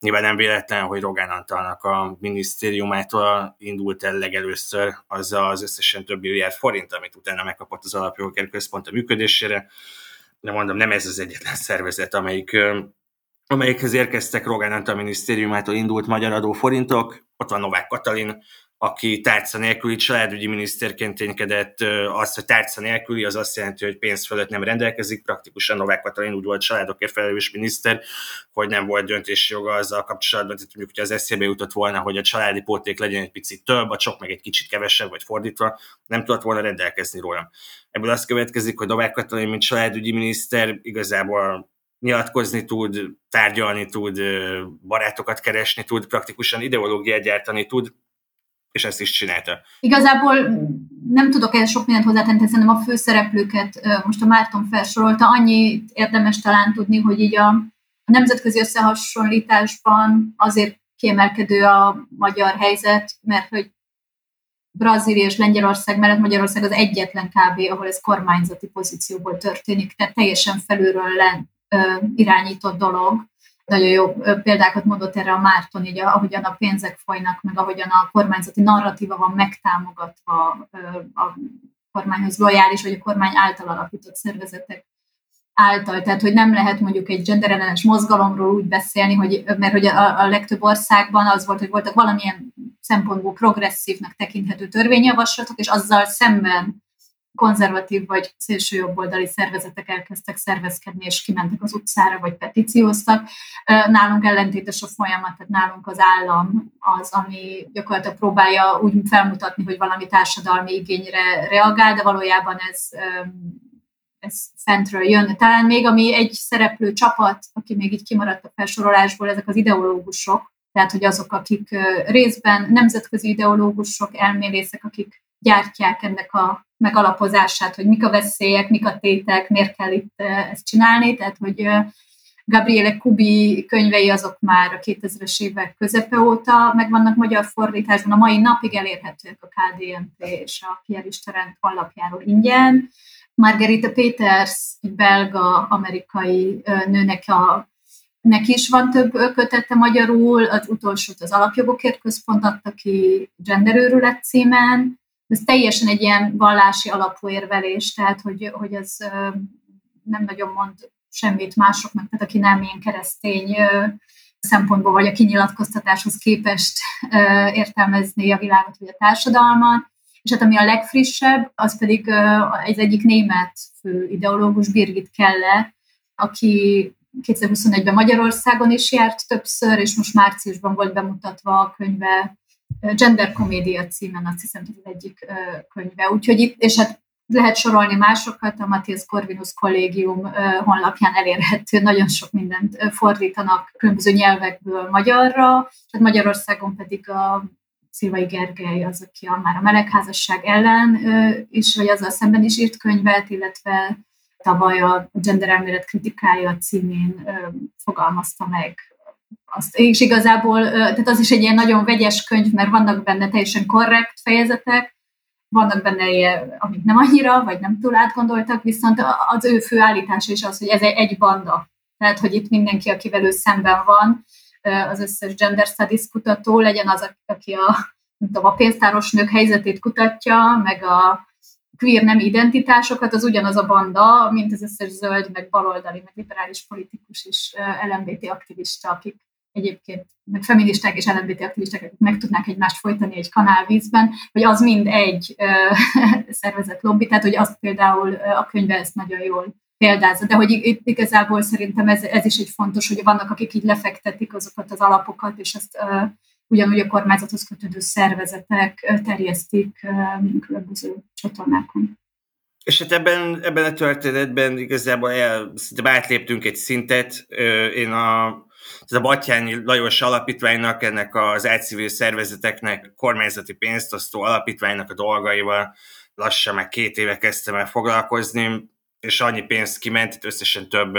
Nyilván nem véletlen, hogy Rogán Antalnak a minisztériumától indult el legelőször az az összesen több milliárd forint, amit utána megkapott az alapjogokért központ a működésére de mondom, nem ez az egyetlen szervezet, amelyik, amelyikhez érkeztek Rogán Antal minisztériumától indult magyar adóforintok, ott van Novák Katalin, aki tárca nélküli családügyi miniszterként ténykedett. Az, hogy tárca nélküli, az azt jelenti, hogy pénz fölött nem rendelkezik. Praktikusan Novák Katalin úgy volt családokért felelős miniszter, hogy nem volt döntési joga azzal kapcsolatban, tehát mondjuk, hogy az eszébe jutott volna, hogy a családi póték legyen egy picit több, a csak meg egy kicsit kevesebb, vagy fordítva, nem tudott volna rendelkezni róla. Ebből az következik, hogy Novák Katalin, mint családügyi miniszter, igazából nyilatkozni tud, tárgyalni tud, barátokat keresni tud, praktikusan ideológiát gyártani tud, és ezt is csinálta. Igazából nem tudok ehhez sok mindent hozzátenni, szerintem a főszereplőket most a Márton felsorolta, annyit érdemes talán tudni, hogy így a, a nemzetközi összehasonlításban azért kiemelkedő a magyar helyzet, mert hogy Brazília és Lengyelország mellett Magyarország az egyetlen kb., ahol ez kormányzati pozícióból történik, tehát teljesen felülről len, irányított dolog. Nagyon jó példákat mondott erre a Márton, így ahogyan a pénzek folynak, meg ahogyan a kormányzati narratíva van megtámogatva a kormányhoz lojális, vagy a kormány által alapított szervezetek által. Tehát, hogy nem lehet mondjuk egy genderellenes mozgalomról úgy beszélni, hogy, mert hogy a, a legtöbb országban az volt, hogy voltak valamilyen szempontból progresszívnak tekinthető törvényjavaslatok, és azzal szemben konzervatív vagy szélső jobboldali szervezetek elkezdtek szervezkedni, és kimentek az utcára, vagy petícióztak. Nálunk ellentétes a folyamat, tehát nálunk az állam az, ami gyakorlatilag próbálja úgy felmutatni, hogy valami társadalmi igényre reagál, de valójában ez ez fentről jön. Talán még ami egy szereplő csapat, aki még így kimaradt a felsorolásból, ezek az ideológusok, tehát hogy azok, akik részben nemzetközi ideológusok, elmélészek, akik gyártják ennek a megalapozását, hogy mik a veszélyek, mik a tétek, miért kell itt ezt csinálni, tehát hogy Gabriele Kubi könyvei azok már a 2000-es évek közepe óta megvannak magyar fordításban, a mai napig elérhetőek a KDNP és a Pierre Isterent honlapjáról ingyen. Margarita Peters, egy belga-amerikai nőnek a Neki is van több kötete magyarul, az utolsót az Alapjogokért Központ adta ki genderőrület címen, ez teljesen egy ilyen vallási alapú érvelés, tehát hogy, hogy ez nem nagyon mond semmit másoknak, tehát aki nem ilyen keresztény szempontból vagy a kinyilatkoztatáshoz képest értelmezni a világot vagy a társadalmat. És hát ami a legfrissebb, az pedig egy egyik német fő ideológus, Birgit Kelle, aki 2021-ben Magyarországon is járt többször, és most márciusban volt bemutatva a könyve Gender Komédia címen, azt hiszem, az egyik könyve. Úgyhogy itt, és hát lehet sorolni másokat, a Matthias Corvinus kollégium honlapján elérhető, nagyon sok mindent fordítanak különböző nyelvekből magyarra, és Magyarországon pedig a Szilvai Gergely az, aki a, már a melegházasság ellen is, vagy azzal szemben is írt könyvet, illetve tavaly a gender elmélet kritikája címén fogalmazta meg azt, és igazából, tehát az is egy ilyen nagyon vegyes könyv, mert vannak benne teljesen korrekt fejezetek, vannak benne ilyen, amik nem annyira, vagy nem túl átgondoltak, viszont az ő fő állítása is az, hogy ez egy banda. Tehát, hogy itt mindenki, akivel ő szemben van, az összes gender studies kutató, legyen az, aki a, nem tudom, a pénztáros nők helyzetét kutatja, meg a queer nem identitásokat, az ugyanaz a banda, mint az összes zöld, meg baloldali, meg liberális politikus és LMBT aktivista, akik egyébként meg feministák és LMBT aktivisták meg tudnák egymást folytani egy kanálvízben, hogy az mind egy szervezet lobby, tehát hogy azt például a könyve ezt nagyon jól példázza, de hogy itt igazából szerintem ez, ez is egy fontos, hogy vannak, akik így lefektetik azokat az alapokat, és ezt ö, ugyanúgy a kormányzathoz kötődő szervezetek terjesztik ö, különböző csatornákon. És hát ebben, ebben a történetben igazából el, átléptünk egy szintet. Én a ez a Batyányi Lajos Alapítványnak, ennek az elcivil szervezeteknek, kormányzati pénztosztó alapítványnak a dolgaival lassan meg két éve kezdtem el foglalkozni, és annyi pénzt kiment, itt összesen több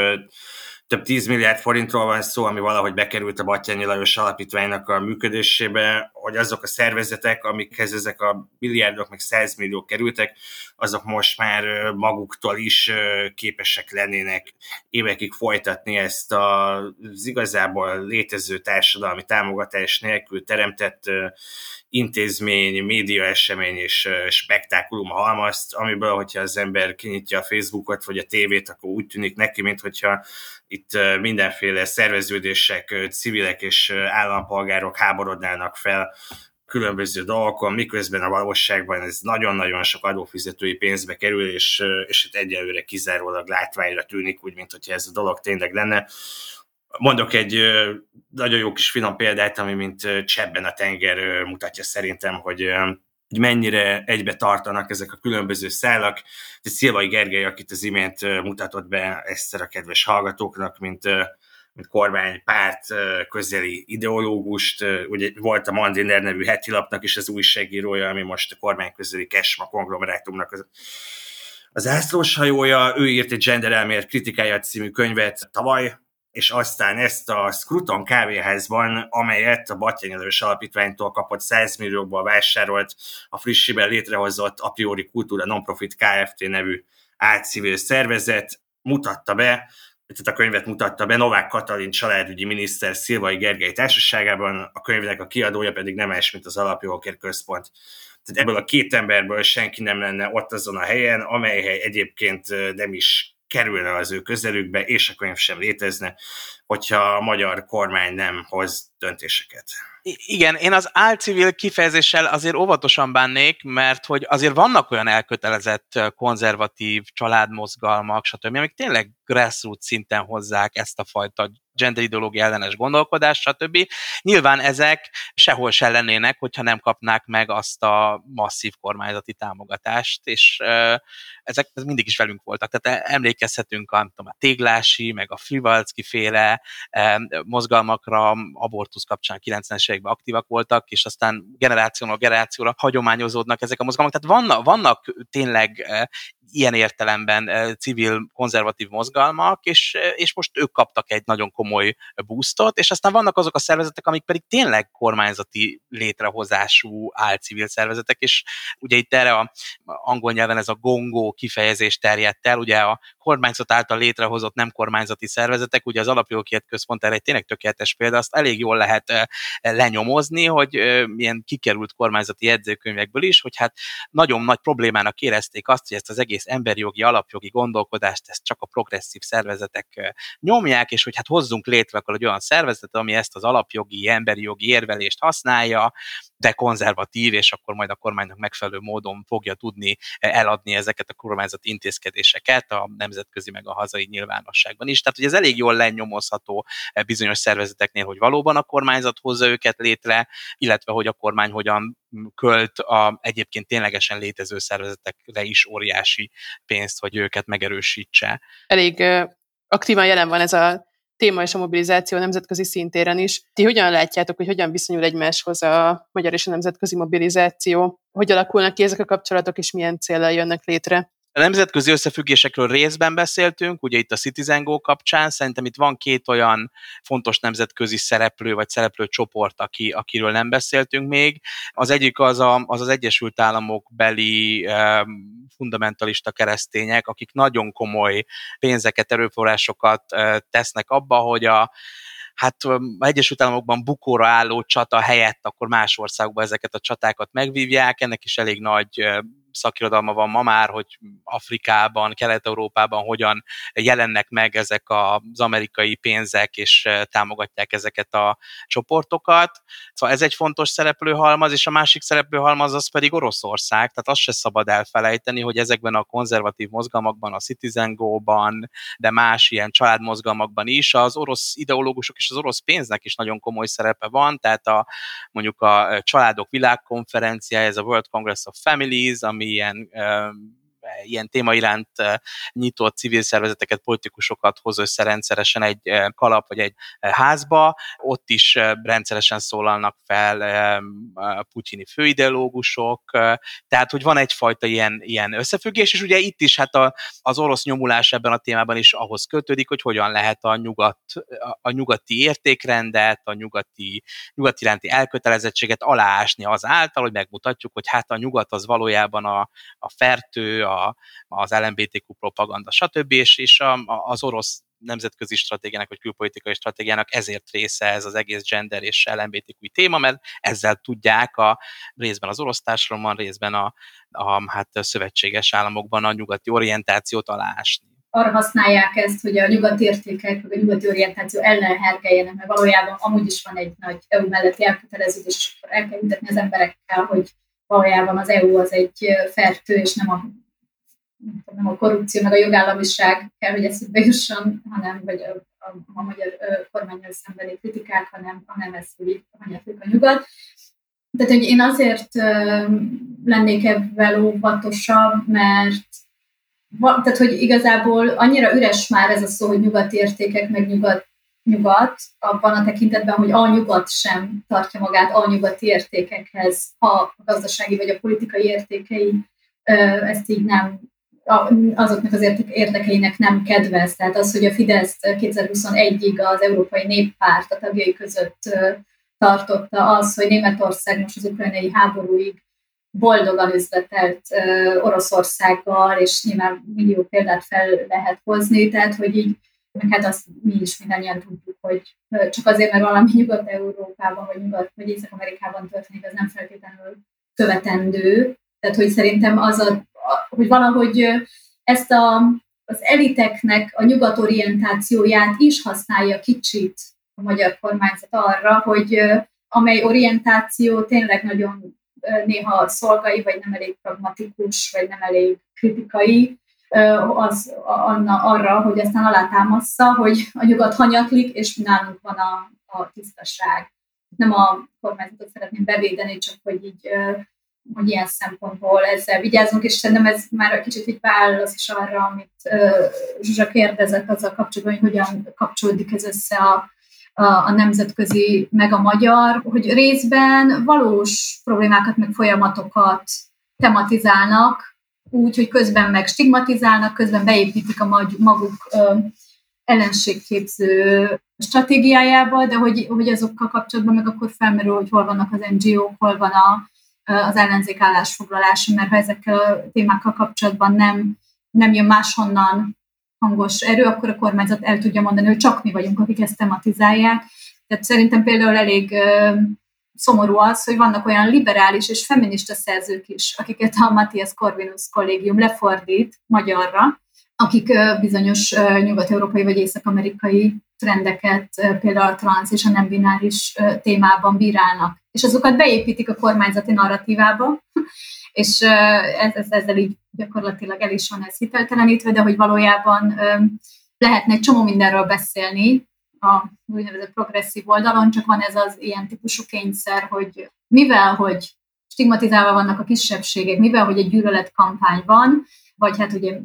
több 10 milliárd forintról van szó, ami valahogy bekerült a Batyányi Lajos Alapítványnak a működésébe, hogy azok a szervezetek, amikhez ezek a milliárdok, meg 100 millió kerültek, azok most már maguktól is képesek lennének évekig folytatni ezt az igazából létező társadalmi támogatás nélkül teremtett intézmény, média esemény és spektákulum halmazt, amiből, hogyha az ember kinyitja a Facebookot vagy a tévét, akkor úgy tűnik neki, mint hogyha itt mindenféle szerveződések, civilek és állampolgárok háborodnának fel különböző dolgokon, miközben a valóságban ez nagyon-nagyon sok adófizetői pénzbe kerül, és, és hát egyelőre kizárólag látványra tűnik, úgy, mint hogyha ez a dolog tényleg lenne. Mondok egy nagyon jó kis finom példát, ami mint csebben a tenger mutatja szerintem, hogy hogy mennyire egybe tartanak ezek a különböző szálak. Szilvai Gergely, akit az imént mutatott be ezt a kedves hallgatóknak, mint mint kormánypárt közeli ideológust. Ugye volt a Mandiner nevű heti lapnak is az újságírója, ami most a kormány közeli Kesma konglomerátumnak az, az ászlós hajója. Ő írt egy gender elmélet kritikája című könyvet tavaly, és aztán ezt a Scruton kávéházban, amelyet a Batyányelős Alapítványtól kapott 100 milliókból vásárolt, a frissiben létrehozott a priori kultúra nonprofit Kft. nevű álcivil szervezet, mutatta be, tehát a könyvet mutatta be Novák Katalin családügyi miniszter Szilvai Gergely társaságában, a könyvnek a kiadója pedig nem más, mint az Alapjogokért Központ. Tehát ebből a két emberből senki nem lenne ott azon a helyen, amely hely egyébként nem is kerülne az ő közelükbe, és a könyv sem létezne, hogyha a magyar kormány nem hoz döntéseket. Igen, én az álcivil kifejezéssel azért óvatosan bánnék, mert hogy azért vannak olyan elkötelezett konzervatív családmozgalmak, stb., amik tényleg grassroots szinten hozzák ezt a fajta gender ideológia ellenes gondolkodást, stb. Nyilván ezek sehol se lennének, hogyha nem kapnák meg azt a masszív kormányzati támogatást, és ezek mindig is velünk voltak. Tehát emlékezhetünk a, tudom, a Téglási, meg a Frivalcki féle mozgalmakra, abortusz kapcsán 90-es években aktívak voltak, és aztán generációról generációra hagyományozódnak ezek a mozgalmak. Tehát vannak, vannak tényleg ilyen értelemben civil, konzervatív mozgalmak, és, és most ők kaptak egy nagyon komoly boostot, és aztán vannak azok a szervezetek, amik pedig tényleg kormányzati létrehozású álcivil szervezetek, és ugye itt erre a angol nyelven ez a gongó kifejezés terjedt el, ugye a kormányzat által létrehozott nem kormányzati szervezetek, ugye az alapjogokért központ erre egy tényleg tökéletes példa, azt elég jól lehet lenyomozni, hogy milyen kikerült kormányzati jegyzőkönyvekből is, hogy hát nagyon nagy problémának érezték azt, hogy ezt az egész emberi jogi, alapjogi gondolkodást, ezt csak a progresszív szervezetek nyomják, és hogy hát hozzunk létre akkor egy olyan szervezetet, ami ezt az alapjogi, emberi jogi érvelést használja, de konzervatív, és akkor majd a kormánynak megfelelő módon fogja tudni eladni ezeket a kormányzati intézkedéseket a nemzetközi meg a hazai nyilvánosságban is. Tehát, hogy ez elég jól lenyomozható bizonyos szervezeteknél, hogy valóban a kormányzat hozza őket létre, illetve hogy a kormány hogyan költ a egyébként ténylegesen létező szervezetekre is óriási pénzt, hogy őket megerősítse. Elég aktívan jelen van ez a téma és a mobilizáció nemzetközi szintéren is. Ti hogyan látjátok, hogy hogyan viszonyul egymáshoz a magyar és a nemzetközi mobilizáció? Hogy alakulnak ki ezek a kapcsolatok, és milyen célral jönnek létre? A nemzetközi összefüggésekről részben beszéltünk, ugye itt a Citizen Go kapcsán, szerintem itt van két olyan fontos nemzetközi szereplő vagy szereplő csoport, aki, akiről nem beszéltünk még. Az egyik az a, az, az Egyesült Államok beli um, fundamentalista keresztények, akik nagyon komoly pénzeket, erőforrásokat uh, tesznek abba, hogy a hát Egyesült Államokban bukóra álló csata helyett akkor más országokban ezeket a csatákat megvívják, ennek is elég nagy szakirodalma van ma már, hogy Afrikában, Kelet-Európában hogyan jelennek meg ezek az amerikai pénzek, és támogatják ezeket a csoportokat. Szóval ez egy fontos szereplőhalmaz, és a másik szereplőhalmaz az pedig Oroszország, tehát azt se szabad elfelejteni, hogy ezekben a konzervatív mozgalmakban, a Citizen Go-ban, de más ilyen családmozgalmakban is az orosz ideológusok és az orosz pénznek is nagyon komoly szerepe van, tehát a, mondjuk a családok világkonferenciája, ez a World Congress of Families, ami ilyen ilyen téma iránt nyitott civil szervezeteket, politikusokat hoz össze rendszeresen egy kalap vagy egy házba. Ott is rendszeresen szólalnak fel putyini főideológusok, tehát hogy van egyfajta ilyen, ilyen összefüggés, és ugye itt is hát a, az orosz nyomulás ebben a témában is ahhoz kötődik, hogy hogyan lehet a, nyugat, a nyugati értékrendet, a nyugati, nyugati iránti elkötelezettséget aláásni azáltal, hogy megmutatjuk, hogy hát a nyugat az valójában a, a fertő, a az LMBTQ propaganda, stb. És, és a, az orosz nemzetközi stratégiának, vagy külpolitikai stratégiának ezért része ez az egész gender és LMBTQ téma, mert ezzel tudják a részben az orosz társadalomban, részben a, a hát, szövetséges államokban a nyugati orientációt aláásni. arra használják ezt, hogy a nyugati értékek, vagy a nyugati orientáció ellen hergeljenek, mert valójában amúgy is van egy nagy EU melletti elköteleződés, és akkor el kell az emberekkel, hogy valójában az EU az egy fertő, és nem a, nem a korrupció, meg a jogállamiság kell, hogy eszükbe jusson, hanem, vagy a, a, a magyar kormányjal szembeni kritikák, hanem, hanem ez, hogy hanyatlik a nyugat. Tehát, hogy én azért lennék ebben óvatosabb, mert tehát, hogy igazából annyira üres már ez a szó, hogy nyugati értékek, meg nyugat, nyugat, abban a tekintetben, hogy a nyugat sem tartja magát a nyugati értékekhez, ha a gazdasági vagy a politikai értékei ezt így nem azoknak az érdekeinek nem kedvez. Tehát az, hogy a Fidesz 2021-ig az Európai Néppárt a tagjai között tartotta az, hogy Németország most az ukrajnai háborúig boldogan üzletelt Oroszországgal, és nyilván millió példát fel lehet hozni, tehát hogy így, meg hát azt mi is mindannyian tudjuk, hogy csak azért, mert valami Nyugat-Európában, vagy Nyugat, vagy Észak-Amerikában történik, az nem feltétlenül követendő. Tehát, hogy szerintem az, a, hogy valahogy ezt a, az eliteknek a nyugatorientációját is használja kicsit a magyar kormányzat arra, hogy amely orientáció tényleg nagyon néha szolgai, vagy nem elég pragmatikus, vagy nem elég kritikai, az anna, arra, hogy aztán alátámassza, hogy a nyugat hanyatlik, és nálunk van a, a tisztaság. Nem a kormányzatot szeretném bevédeni, csak hogy így hogy ilyen szempontból ezzel vigyázunk, és szerintem ez már egy kicsit így válasz is arra, amit Zsuzsa kérdezett azzal kapcsolatban, hogy hogyan kapcsolódik ez össze a a nemzetközi, meg a magyar, hogy részben valós problémákat, meg folyamatokat tematizálnak, úgy, hogy közben meg stigmatizálnak, közben beépítik a maguk ellenségképző stratégiájába, de hogy, hogy azokkal kapcsolatban meg akkor felmerül, hogy hol vannak az NGO-k, hol van a, az ellenzék állásfoglalása, mert ha ezekkel a témákkal kapcsolatban nem, nem jön máshonnan hangos erő, akkor a kormányzat el tudja mondani, hogy csak mi vagyunk, akik ezt tematizálják. Tehát szerintem például elég szomorú az, hogy vannak olyan liberális és feminista szerzők is, akiket a Matthias Corvinus kollégium lefordít magyarra, akik bizonyos nyugat-európai vagy észak-amerikai trendeket, például a transz és a nem bináris témában bírálnak. És azokat beépítik a kormányzati narratívába, és ez, ezzel így gyakorlatilag el is van ez hiteltelenítve, de hogy valójában lehetne egy csomó mindenről beszélni a úgynevezett progresszív oldalon, csak van ez az ilyen típusú kényszer, hogy mivel, hogy stigmatizálva vannak a kisebbségek, mivel, hogy egy gyűlöletkampány van, vagy hát ugye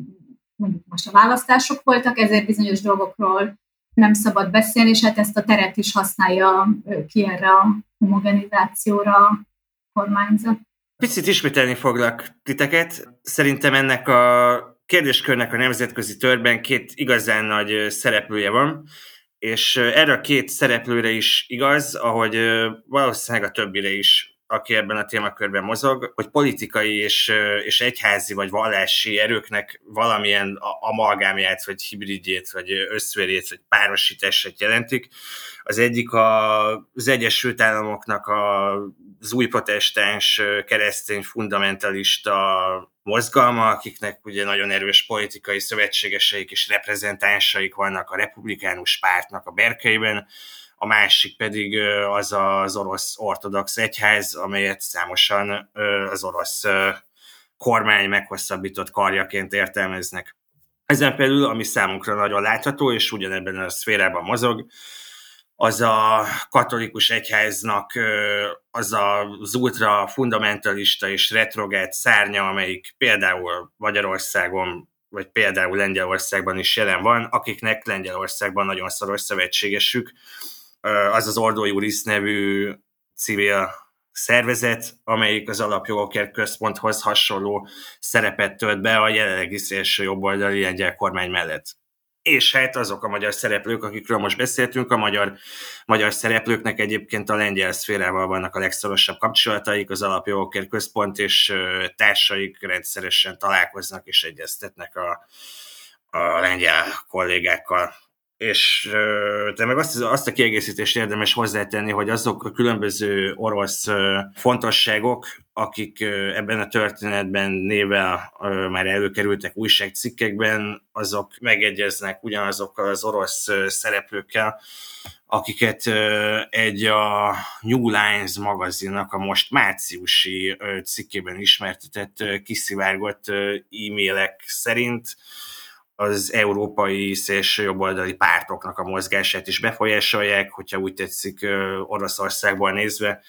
mondjuk most a választások voltak, ezért bizonyos dolgokról nem szabad beszélni, és hát ezt a teret is használja ki erre a homogenizációra a kormányzat. Picit ismételni foglak titeket. Szerintem ennek a kérdéskörnek a nemzetközi törben két igazán nagy szereplője van, és erre a két szereplőre is igaz, ahogy valószínűleg a többire is aki ebben a témakörben mozog, hogy politikai és, és egyházi vagy vallási erőknek valamilyen amalgámját, vagy hibridjét, vagy összverét, vagy párosítását jelentik. Az egyik a, az Egyesült Államoknak a, az új protestáns keresztény fundamentalista mozgalma, akiknek ugye nagyon erős politikai szövetségeseik és reprezentánsaik vannak a republikánus pártnak a berkeiben, a másik pedig az az orosz ortodox egyház, amelyet számosan az orosz kormány meghosszabbított karjaként értelmeznek. Ezen belül, ami számunkra nagyon látható, és ugyanebben a szférában mozog, az a katolikus egyháznak az az ultra fundamentalista és retrogát szárnya, amelyik például Magyarországon vagy például Lengyelországban is jelen van, akiknek Lengyelországban nagyon szoros szövetségesük, az az Ordo Juris nevű civil szervezet, amelyik az alapjogokért központhoz hasonló szerepet tölt be a jelenlegi szélső jobboldali lengyel kormány mellett. És hát azok a magyar szereplők, akikről most beszéltünk, a magyar, magyar szereplőknek egyébként a lengyel szférával vannak a legszorosabb kapcsolataik, az alapjogokért központ és társaik rendszeresen találkoznak és egyeztetnek a, a lengyel kollégákkal és de meg azt, azt a kiegészítést érdemes hozzátenni, hogy azok a különböző orosz fontosságok, akik ebben a történetben nével már előkerültek újságcikkekben, azok megegyeznek ugyanazokkal az orosz szereplőkkel, akiket egy a New Lines magazinnak a most márciusi cikkében ismertetett kiszivárgott e-mailek szerint az európai szélső jobboldali pártoknak a mozgását is befolyásolják, hogyha úgy tetszik Oroszországból nézve.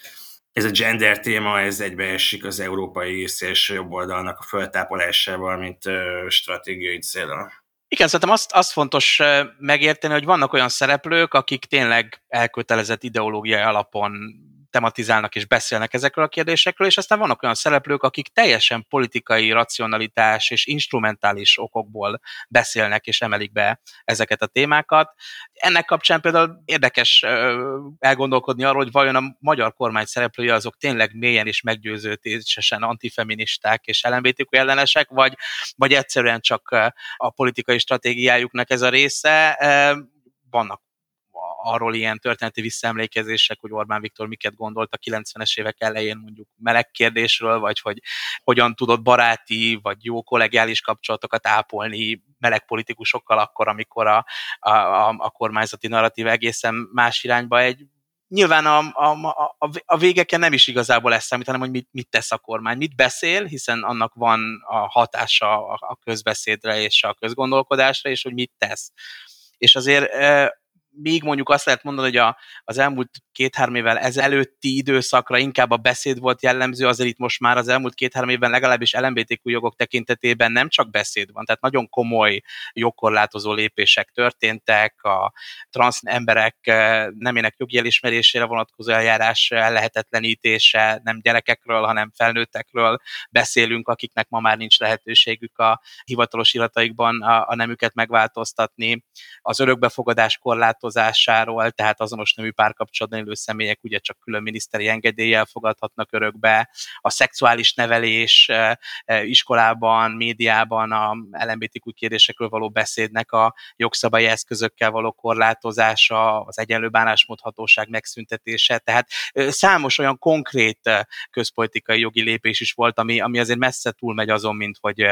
Ez a gender téma, ez egybeesik az európai szélső jobboldalnak a föltápolásával, mint stratégiai célra. Igen, szerintem azt, azt fontos megérteni, hogy vannak olyan szereplők, akik tényleg elkötelezett ideológiai alapon tematizálnak és beszélnek ezekről a kérdésekről, és aztán vannak olyan szereplők, akik teljesen politikai racionalitás és instrumentális okokból beszélnek és emelik be ezeket a témákat. Ennek kapcsán például érdekes elgondolkodni arról, hogy vajon a magyar kormány szereplői azok tényleg mélyen és meggyőződésesen antifeministák és LMBTQ ellenesek, vagy, vagy egyszerűen csak a politikai stratégiájuknak ez a része. Vannak arról ilyen történeti visszaemlékezések, hogy Orbán Viktor miket gondolt a 90-es évek elején mondjuk meleg kérdésről, vagy hogy hogyan tudott baráti vagy jó kollegiális kapcsolatokat ápolni meleg politikusokkal akkor, amikor a, a, a, a kormányzati narratív egészen más irányba egy Nyilván a, a, a, a végeken nem is igazából ezt számít, hanem hogy mit, mit tesz a kormány, mit beszél, hiszen annak van a hatása a közbeszédre és a közgondolkodásra, és hogy mit tesz. És azért még mondjuk azt lehet mondani, hogy a, az elmúlt két-három évvel ezelőtti időszakra inkább a beszéd volt jellemző, azért itt most már az elmúlt két-három évben legalábbis LMBTQ jogok tekintetében nem csak beszéd van, tehát nagyon komoly jogkorlátozó lépések történtek, a transz emberek nemének jogi elismerésére vonatkozó eljárás lehetetlenítése, nem gyerekekről, hanem felnőttekről beszélünk, akiknek ma már nincs lehetőségük a hivatalos irataikban a, a nemüket megváltoztatni, az örökbefogadás korlátozásáról, tehát azonos nemű párkapcsolatban élő személyek ugye csak külön miniszteri engedéllyel fogadhatnak örökbe, a szexuális nevelés iskolában, médiában a LMBTQ kérdésekről való beszédnek a jogszabályi eszközökkel való korlátozása, az egyenlő bánásmódhatóság megszüntetése, tehát számos olyan konkrét közpolitikai jogi lépés is volt, ami, ami azért messze túlmegy azon, mint hogy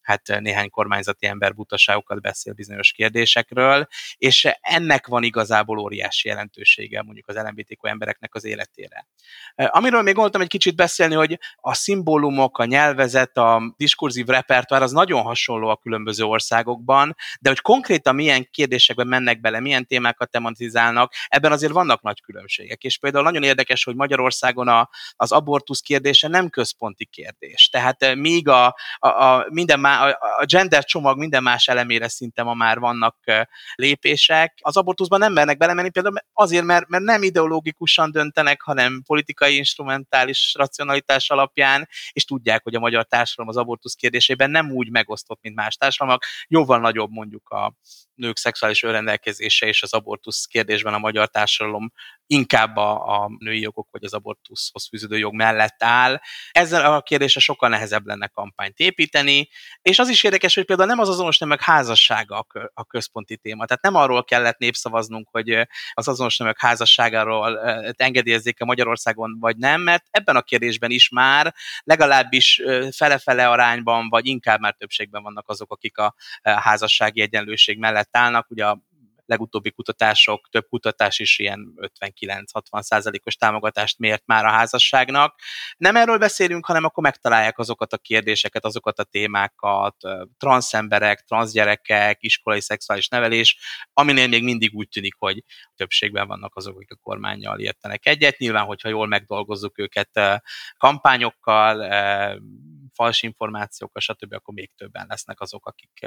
hát néhány kormányzati ember butaságokat beszél bizonyos kérdésekről, és ennek van igazából óriási jelentősége mondjuk az LMBTQ embereknek az életére. Amiről még gondoltam egy kicsit beszélni, hogy a szimbólumok, a nyelvezet, a diskurzív repertoár az nagyon hasonló a különböző országokban, de hogy konkrétan milyen kérdésekben mennek bele, milyen témákat tematizálnak, ebben azért vannak nagy különbségek. És például nagyon érdekes, hogy Magyarországon a, az abortusz kérdése nem központi kérdés. Tehát míg a, a, a, minden má, a, gender csomag minden más elemére szinte ma már vannak lépések, az abortuszban nem mernek belemenni, például azért, mert, mert nem ideológikusan döntenek, hanem politikai instrumentális racionalitás alapján, és tudják, hogy a magyar társadalom az abortusz kérdésében nem úgy megosztott, mint más társadalmak, jóval nagyobb mondjuk a nők szexuális önrendelkezése és az abortusz kérdésben a magyar társadalom inkább a, a női jogok vagy az abortuszhoz fűződő jog mellett áll. Ezzel a kérdésre sokkal nehezebb lenne kampányt építeni, és az is érdekes, hogy például nem az azonos nemek házassága a központi téma. Tehát nem arról kellett népszavaznunk, hogy az azonos nemek házasságáról engedélyezzék a Magyarországon vagy nem, mert ebben a kérdésben is már legalábbis fele-fele arányban, vagy inkább már többségben vannak azok, akik a házassági egyenlőség mellett állnak. Ugye a legutóbbi kutatások, több kutatás is ilyen 59-60 százalékos támogatást mért már a házasságnak. Nem erről beszélünk, hanem akkor megtalálják azokat a kérdéseket, azokat a témákat, transzemberek, transzgyerekek, iskolai szexuális nevelés, aminél még mindig úgy tűnik, hogy többségben vannak azok, akik a kormányjal értenek egyet. Nyilván, hogyha jól megdolgozzuk őket kampányokkal, fals információkkal, stb., akkor még többen lesznek azok, akik,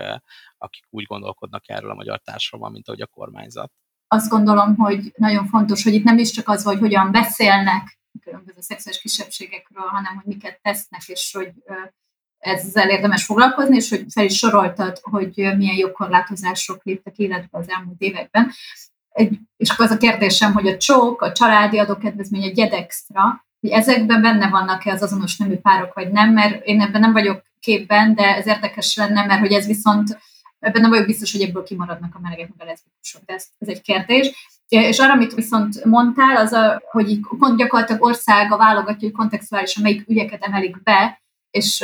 akik úgy gondolkodnak erről a magyar társadalomban, mint ahogy a kormányzat. Azt gondolom, hogy nagyon fontos, hogy itt nem is csak az, hogy hogyan beszélnek különböző szexuális kisebbségekről, hanem hogy miket tesznek, és hogy ezzel érdemes foglalkozni, és hogy fel is soroltad, hogy milyen jogkorlátozások léptek életbe az elmúlt években. És akkor az a kérdésem, hogy a csók, a családi adókedvezmény, a gyedextra, hogy ezekben benne vannak-e az azonos nemű párok, vagy nem, mert én ebben nem vagyok képben, de ez érdekes lenne, mert hogy ez viszont Ebben nem vagyok biztos, hogy ebből kimaradnak a melegek meg a leszbikusok, de ez, ez egy kérdés. És arra, amit viszont mondtál, az, a, hogy így gyakorlatilag országa válogatja, hogy kontextuálisan melyik ügyeket emelik be, és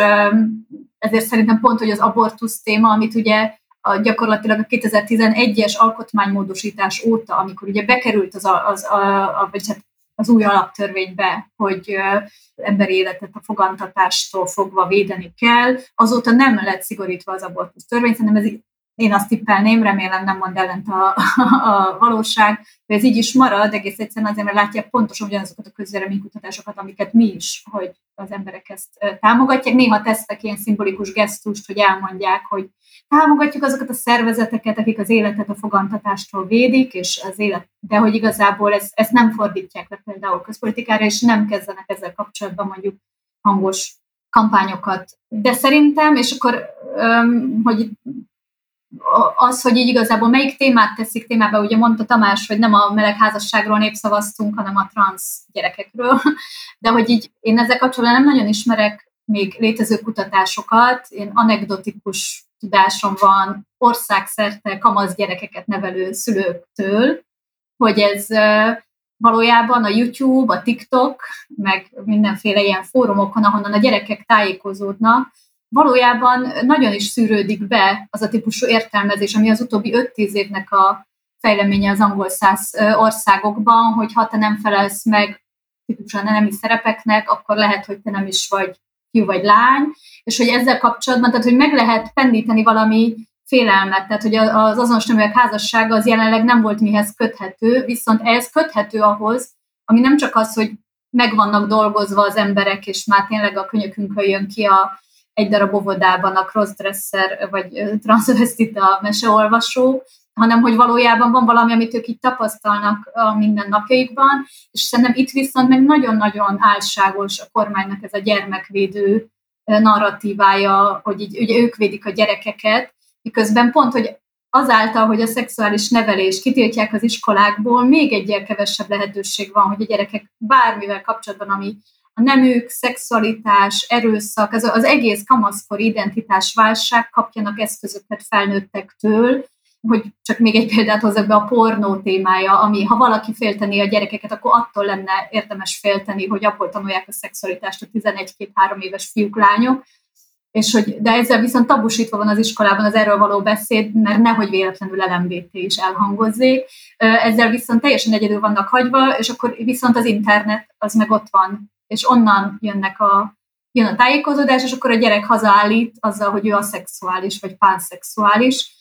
ezért szerintem pont, hogy az abortusz téma, amit ugye a, gyakorlatilag a 2011-es alkotmánymódosítás óta, amikor ugye bekerült az, a, az, a, a, vagy hát az új alaptörvénybe, hogy emberi életet a fogantatástól fogva védeni kell, azóta nem lett szigorítva az abortusz törvény, szerintem ez én azt tippelném, remélem nem mond ellent a, a, valóság, hogy ez így is marad, egész egyszerűen azért, mert látják pontosan ugyanazokat a közvéleménykutatásokat, amiket mi is, hogy az emberek ezt támogatják. Néha tesznek ilyen szimbolikus gesztust, hogy elmondják, hogy támogatjuk azokat a szervezeteket, akik az életet a fogantatástól védik, és az élet, de hogy igazából ezt, ezt nem fordítják le például közpolitikára, és nem kezdenek ezzel kapcsolatban mondjuk hangos kampányokat. De szerintem, és akkor, hogy az, hogy így igazából melyik témát teszik témába, ugye mondta Tamás, hogy nem a melegházasságról népszavaztunk, hanem a transz gyerekekről, de hogy így én ezzel kapcsolatban nem nagyon ismerek még létező kutatásokat, én anekdotikus tudásom van országszerte kamasz gyerekeket nevelő szülőktől, hogy ez valójában a YouTube, a TikTok, meg mindenféle ilyen fórumokon, ahonnan a gyerekek tájékozódnak, valójában nagyon is szűrődik be az a típusú értelmezés, ami az utóbbi 5-10 évnek a fejleménye az angol száz országokban, hogy ha te nem felelsz meg típusan nemi szerepeknek, akkor lehet, hogy te nem is vagy fiú vagy lány, és hogy ezzel kapcsolatban, tehát hogy meg lehet pendíteni valami félelmet, tehát hogy az azonos neműek házassága az jelenleg nem volt mihez köthető, viszont ez köthető ahhoz, ami nem csak az, hogy meg vannak dolgozva az emberek, és már tényleg a könyökünkön jön ki a egy darab óvodában a crossdresser vagy transvestita meseolvasó, hanem hogy valójában van valami, amit ők így tapasztalnak a mindennapjaikban, és szerintem itt viszont meg nagyon-nagyon álságos a kormánynak ez a gyermekvédő narratívája, hogy így ugye ők védik a gyerekeket, miközben pont, hogy azáltal, hogy a szexuális nevelés kitiltják az iskolákból, még egyel kevesebb lehetőség van, hogy a gyerekek bármivel kapcsolatban, ami a nemük, szexualitás, erőszak, az, az egész kamaszkor identitás válság kapjanak eszközöket felnőttektől, hogy csak még egy példát hozzak be a pornó témája, ami ha valaki félteni a gyerekeket, akkor attól lenne érdemes félteni, hogy abból tanulják a szexualitást a 11-2-3 éves fiúk, lányok, és hogy, de ezzel viszont tabusítva van az iskolában az erről való beszéd, mert nehogy véletlenül LMBT is elhangozzék. Ezzel viszont teljesen egyedül vannak hagyva, és akkor viszont az internet az meg ott van és onnan jönnek a, jön a tájékozódás, és akkor a gyerek hazaállít azzal, hogy ő aszexuális, vagy pánszexuális,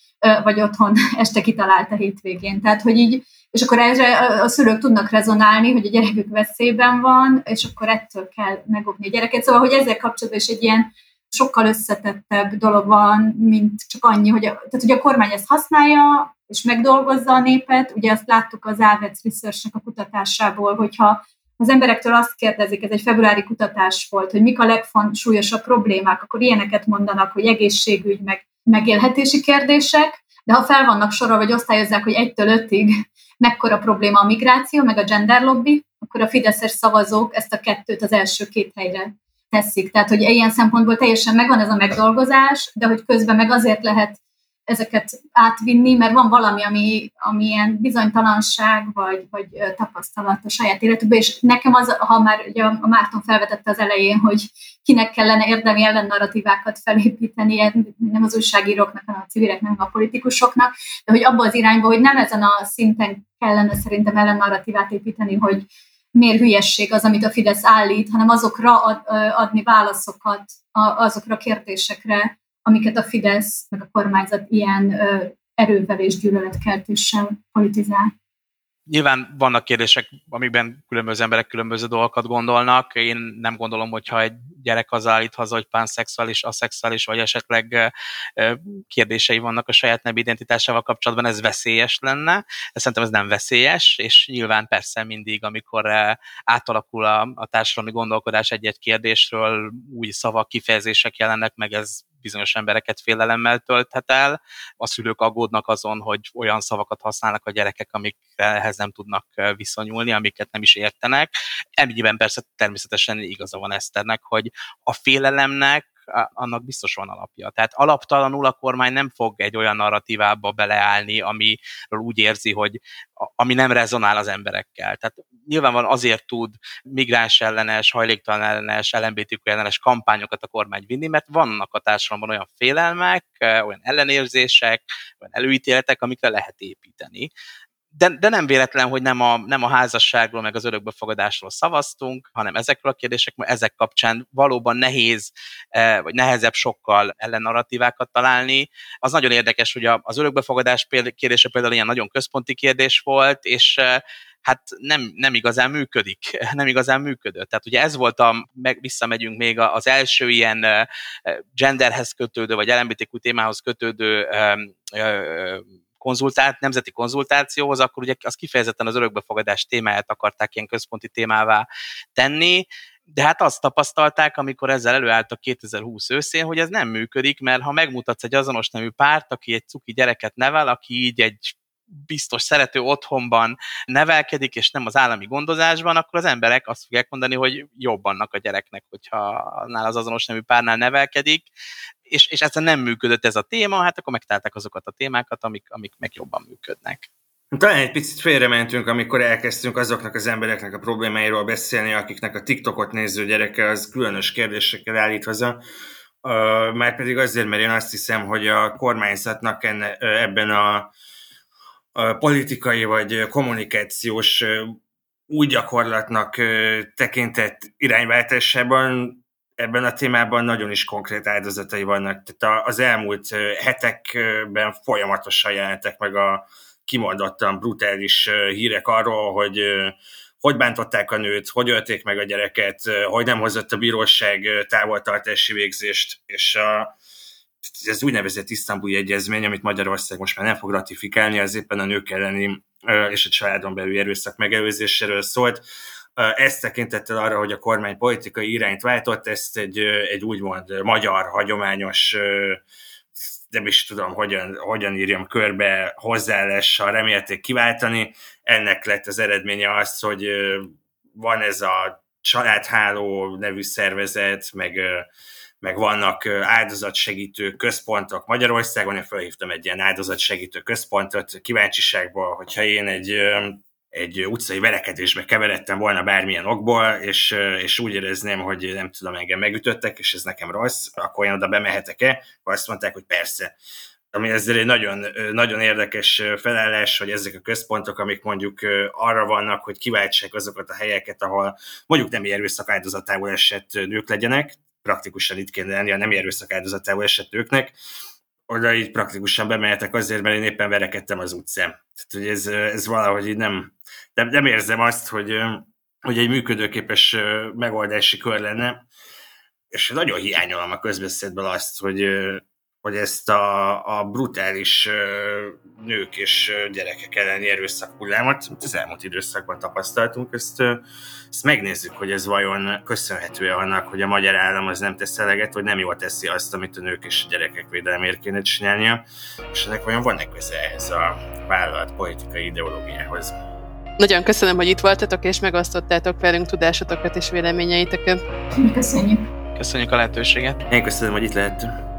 vagy otthon este kitalálta hétvégén. Tehát, hogy így, és akkor erre a szülők tudnak rezonálni, hogy a gyerekük veszélyben van, és akkor ettől kell megopni a gyereket. Szóval, hogy ezzel kapcsolatban is egy ilyen sokkal összetettebb dolog van, mint csak annyi, hogy a, tehát ugye a kormány ezt használja, és megdolgozza a népet. Ugye azt láttuk az Avets Research-nek a kutatásából, hogyha az emberektől azt kérdezik, ez egy februári kutatás volt, hogy mik a legfontosabb problémák, akkor ilyeneket mondanak, hogy egészségügy, meg megélhetési kérdések, de ha fel vannak sorolva, vagy osztályozzák, hogy egytől ötig mekkora probléma a migráció, meg a gender lobby, akkor a fideszes szavazók ezt a kettőt az első két helyre teszik. Tehát, hogy ilyen szempontból teljesen megvan ez a megdolgozás, de hogy közben meg azért lehet ezeket átvinni, mert van valami, ami, ami ilyen bizonytalanság, vagy, vagy tapasztalat a saját életükben, és nekem az, ha már ugye a Márton felvetette az elején, hogy kinek kellene érdemi ellennarratívákat felépíteni, nem az újságíróknak, hanem a civileknek, nem a politikusoknak, de hogy abba az irányba, hogy nem ezen a szinten kellene szerintem ellennarratívát építeni, hogy miért hülyesség az, amit a Fidesz állít, hanem azokra ad, adni válaszokat, azokra a kérdésekre, amiket a Fidesz, meg a kormányzat ilyen erővel és gyűlöletkeltéssel politizál. Nyilván vannak kérdések, amikben különböző emberek különböző dolgokat gondolnak. Én nem gondolom, hogyha egy gyerek az állít haza, hogy pánszexuális, aszexuális, vagy esetleg kérdései vannak a saját nemi identitásával kapcsolatban, ez veszélyes lenne. Ez szerintem ez nem veszélyes, és nyilván persze mindig, amikor átalakul a, a társadalmi gondolkodás egy-egy kérdésről, új szavak, kifejezések jelennek meg, ez bizonyos embereket félelemmel tölthet el. A szülők aggódnak azon, hogy olyan szavakat használnak a gyerekek, amik ehhez nem tudnak viszonyulni, amiket nem is értenek. Ennyiben persze természetesen igaza van Eszternek, hogy a félelemnek annak biztos van alapja. Tehát alaptalanul a kormány nem fog egy olyan narratívába beleállni, amiről úgy érzi, hogy ami nem rezonál az emberekkel. Tehát nyilván azért tud migráns ellenes, hajléktalan ellenes, LMBTQ ellenes kampányokat a kormány vinni, mert vannak a társadalomban olyan félelmek, olyan ellenérzések, olyan előítéletek, amikre lehet építeni de, de nem véletlen, hogy nem a, nem a házasságról, meg az örökbefogadásról szavaztunk, hanem ezekről a kérdések, mert ezek kapcsán valóban nehéz, eh, vagy nehezebb sokkal ellennarratívákat találni. Az nagyon érdekes, hogy az örökbefogadás kérdése például ilyen nagyon központi kérdés volt, és eh, hát nem, nem igazán működik, nem igazán működött. Tehát ugye ez volt a, meg visszamegyünk még az első ilyen eh, genderhez kötődő, vagy LMBTQ témához kötődő konzultált, nemzeti konzultációhoz, akkor ugye az kifejezetten az örökbefogadás témáját akarták ilyen központi témává tenni, de hát azt tapasztalták, amikor ezzel előálltak 2020 őszén, hogy ez nem működik, mert ha megmutatsz egy azonos nemű párt, aki egy cuki gyereket nevel, aki így egy biztos szerető otthonban nevelkedik, és nem az állami gondozásban, akkor az emberek azt fogják mondani, hogy jobb annak a gyereknek, hogyha nál az azonos nemű párnál nevelkedik, és, és ezzel nem működött ez a téma, hát akkor megtalálták azokat a témákat, amik, amik meg jobban működnek. Talán egy picit félrementünk, amikor elkezdtünk azoknak az embereknek a problémáiról beszélni, akiknek a TikTokot néző gyereke az különös kérdésekkel állít haza. Már pedig azért, mert én azt hiszem, hogy a kormányzatnak enne, ebben a, a politikai vagy kommunikációs úgy gyakorlatnak tekintett irányváltásában ebben a témában nagyon is konkrét áldozatai vannak. Tehát az elmúlt hetekben folyamatosan jelentek meg a kimondottan brutális hírek arról, hogy hogy bántották a nőt, hogy ölték meg a gyereket, hogy nem hozott a bíróság távoltartási végzést, és a, ez úgynevezett isztambuli egyezmény, amit Magyarország most már nem fog ratifikálni, az éppen a nők elleni és a családon belül erőszak megelőzéséről szólt. Ezt tekintettel arra, hogy a kormány politikai irányt váltott, ezt egy, egy úgymond magyar, hagyományos nem is tudom, hogyan, hogyan írjam körbe, hozzáállással remélték kiváltani. Ennek lett az eredménye az, hogy van ez a családháló nevű szervezet, meg, meg vannak áldozatsegítő központok Magyarországon. Én felhívtam egy ilyen áldozatsegítő központot kíváncsiságból, hogyha én egy egy utcai verekedésbe keveredtem volna bármilyen okból, és, és úgy érezném, hogy nem tudom, engem megütöttek, és ez nekem rossz, akkor én oda bemehetek-e? Azt mondták, hogy persze. Ami ezzel egy nagyon, nagyon érdekes felállás, hogy ezek a központok, amik mondjuk arra vannak, hogy kiváltsák azokat a helyeket, ahol mondjuk nem erőszak áldozatából esett nők legyenek, praktikusan itt kéne lenni a nem erőszak áldozatából esett nőknek, oda így praktikusan bemehetek azért, mert én éppen verekedtem az utcán. Tehát, hogy ez, ez valahogy így nem, nem, nem érzem azt, hogy, hogy egy működőképes megoldási kör lenne, és nagyon hiányolom a közbeszédből azt, hogy, hogy ezt a, a brutális nők és gyerekek elleni erőszak hullámot, amit az elmúlt időszakban tapasztaltunk, ezt, ezt megnézzük, hogy ez vajon köszönhető annak, hogy a magyar állam az nem tesz eleget, vagy nem jól teszi azt, amit a nők és a gyerekek védelmért kéne csinálnia, és ennek vajon van-e köze ehhez a vállalat politikai ideológiához. Nagyon köszönöm, hogy itt voltatok, és megosztottátok velünk tudásotokat és véleményeiteket. Köszönjük. Köszönjük a lehetőséget. Én köszönöm, hogy itt lehettünk.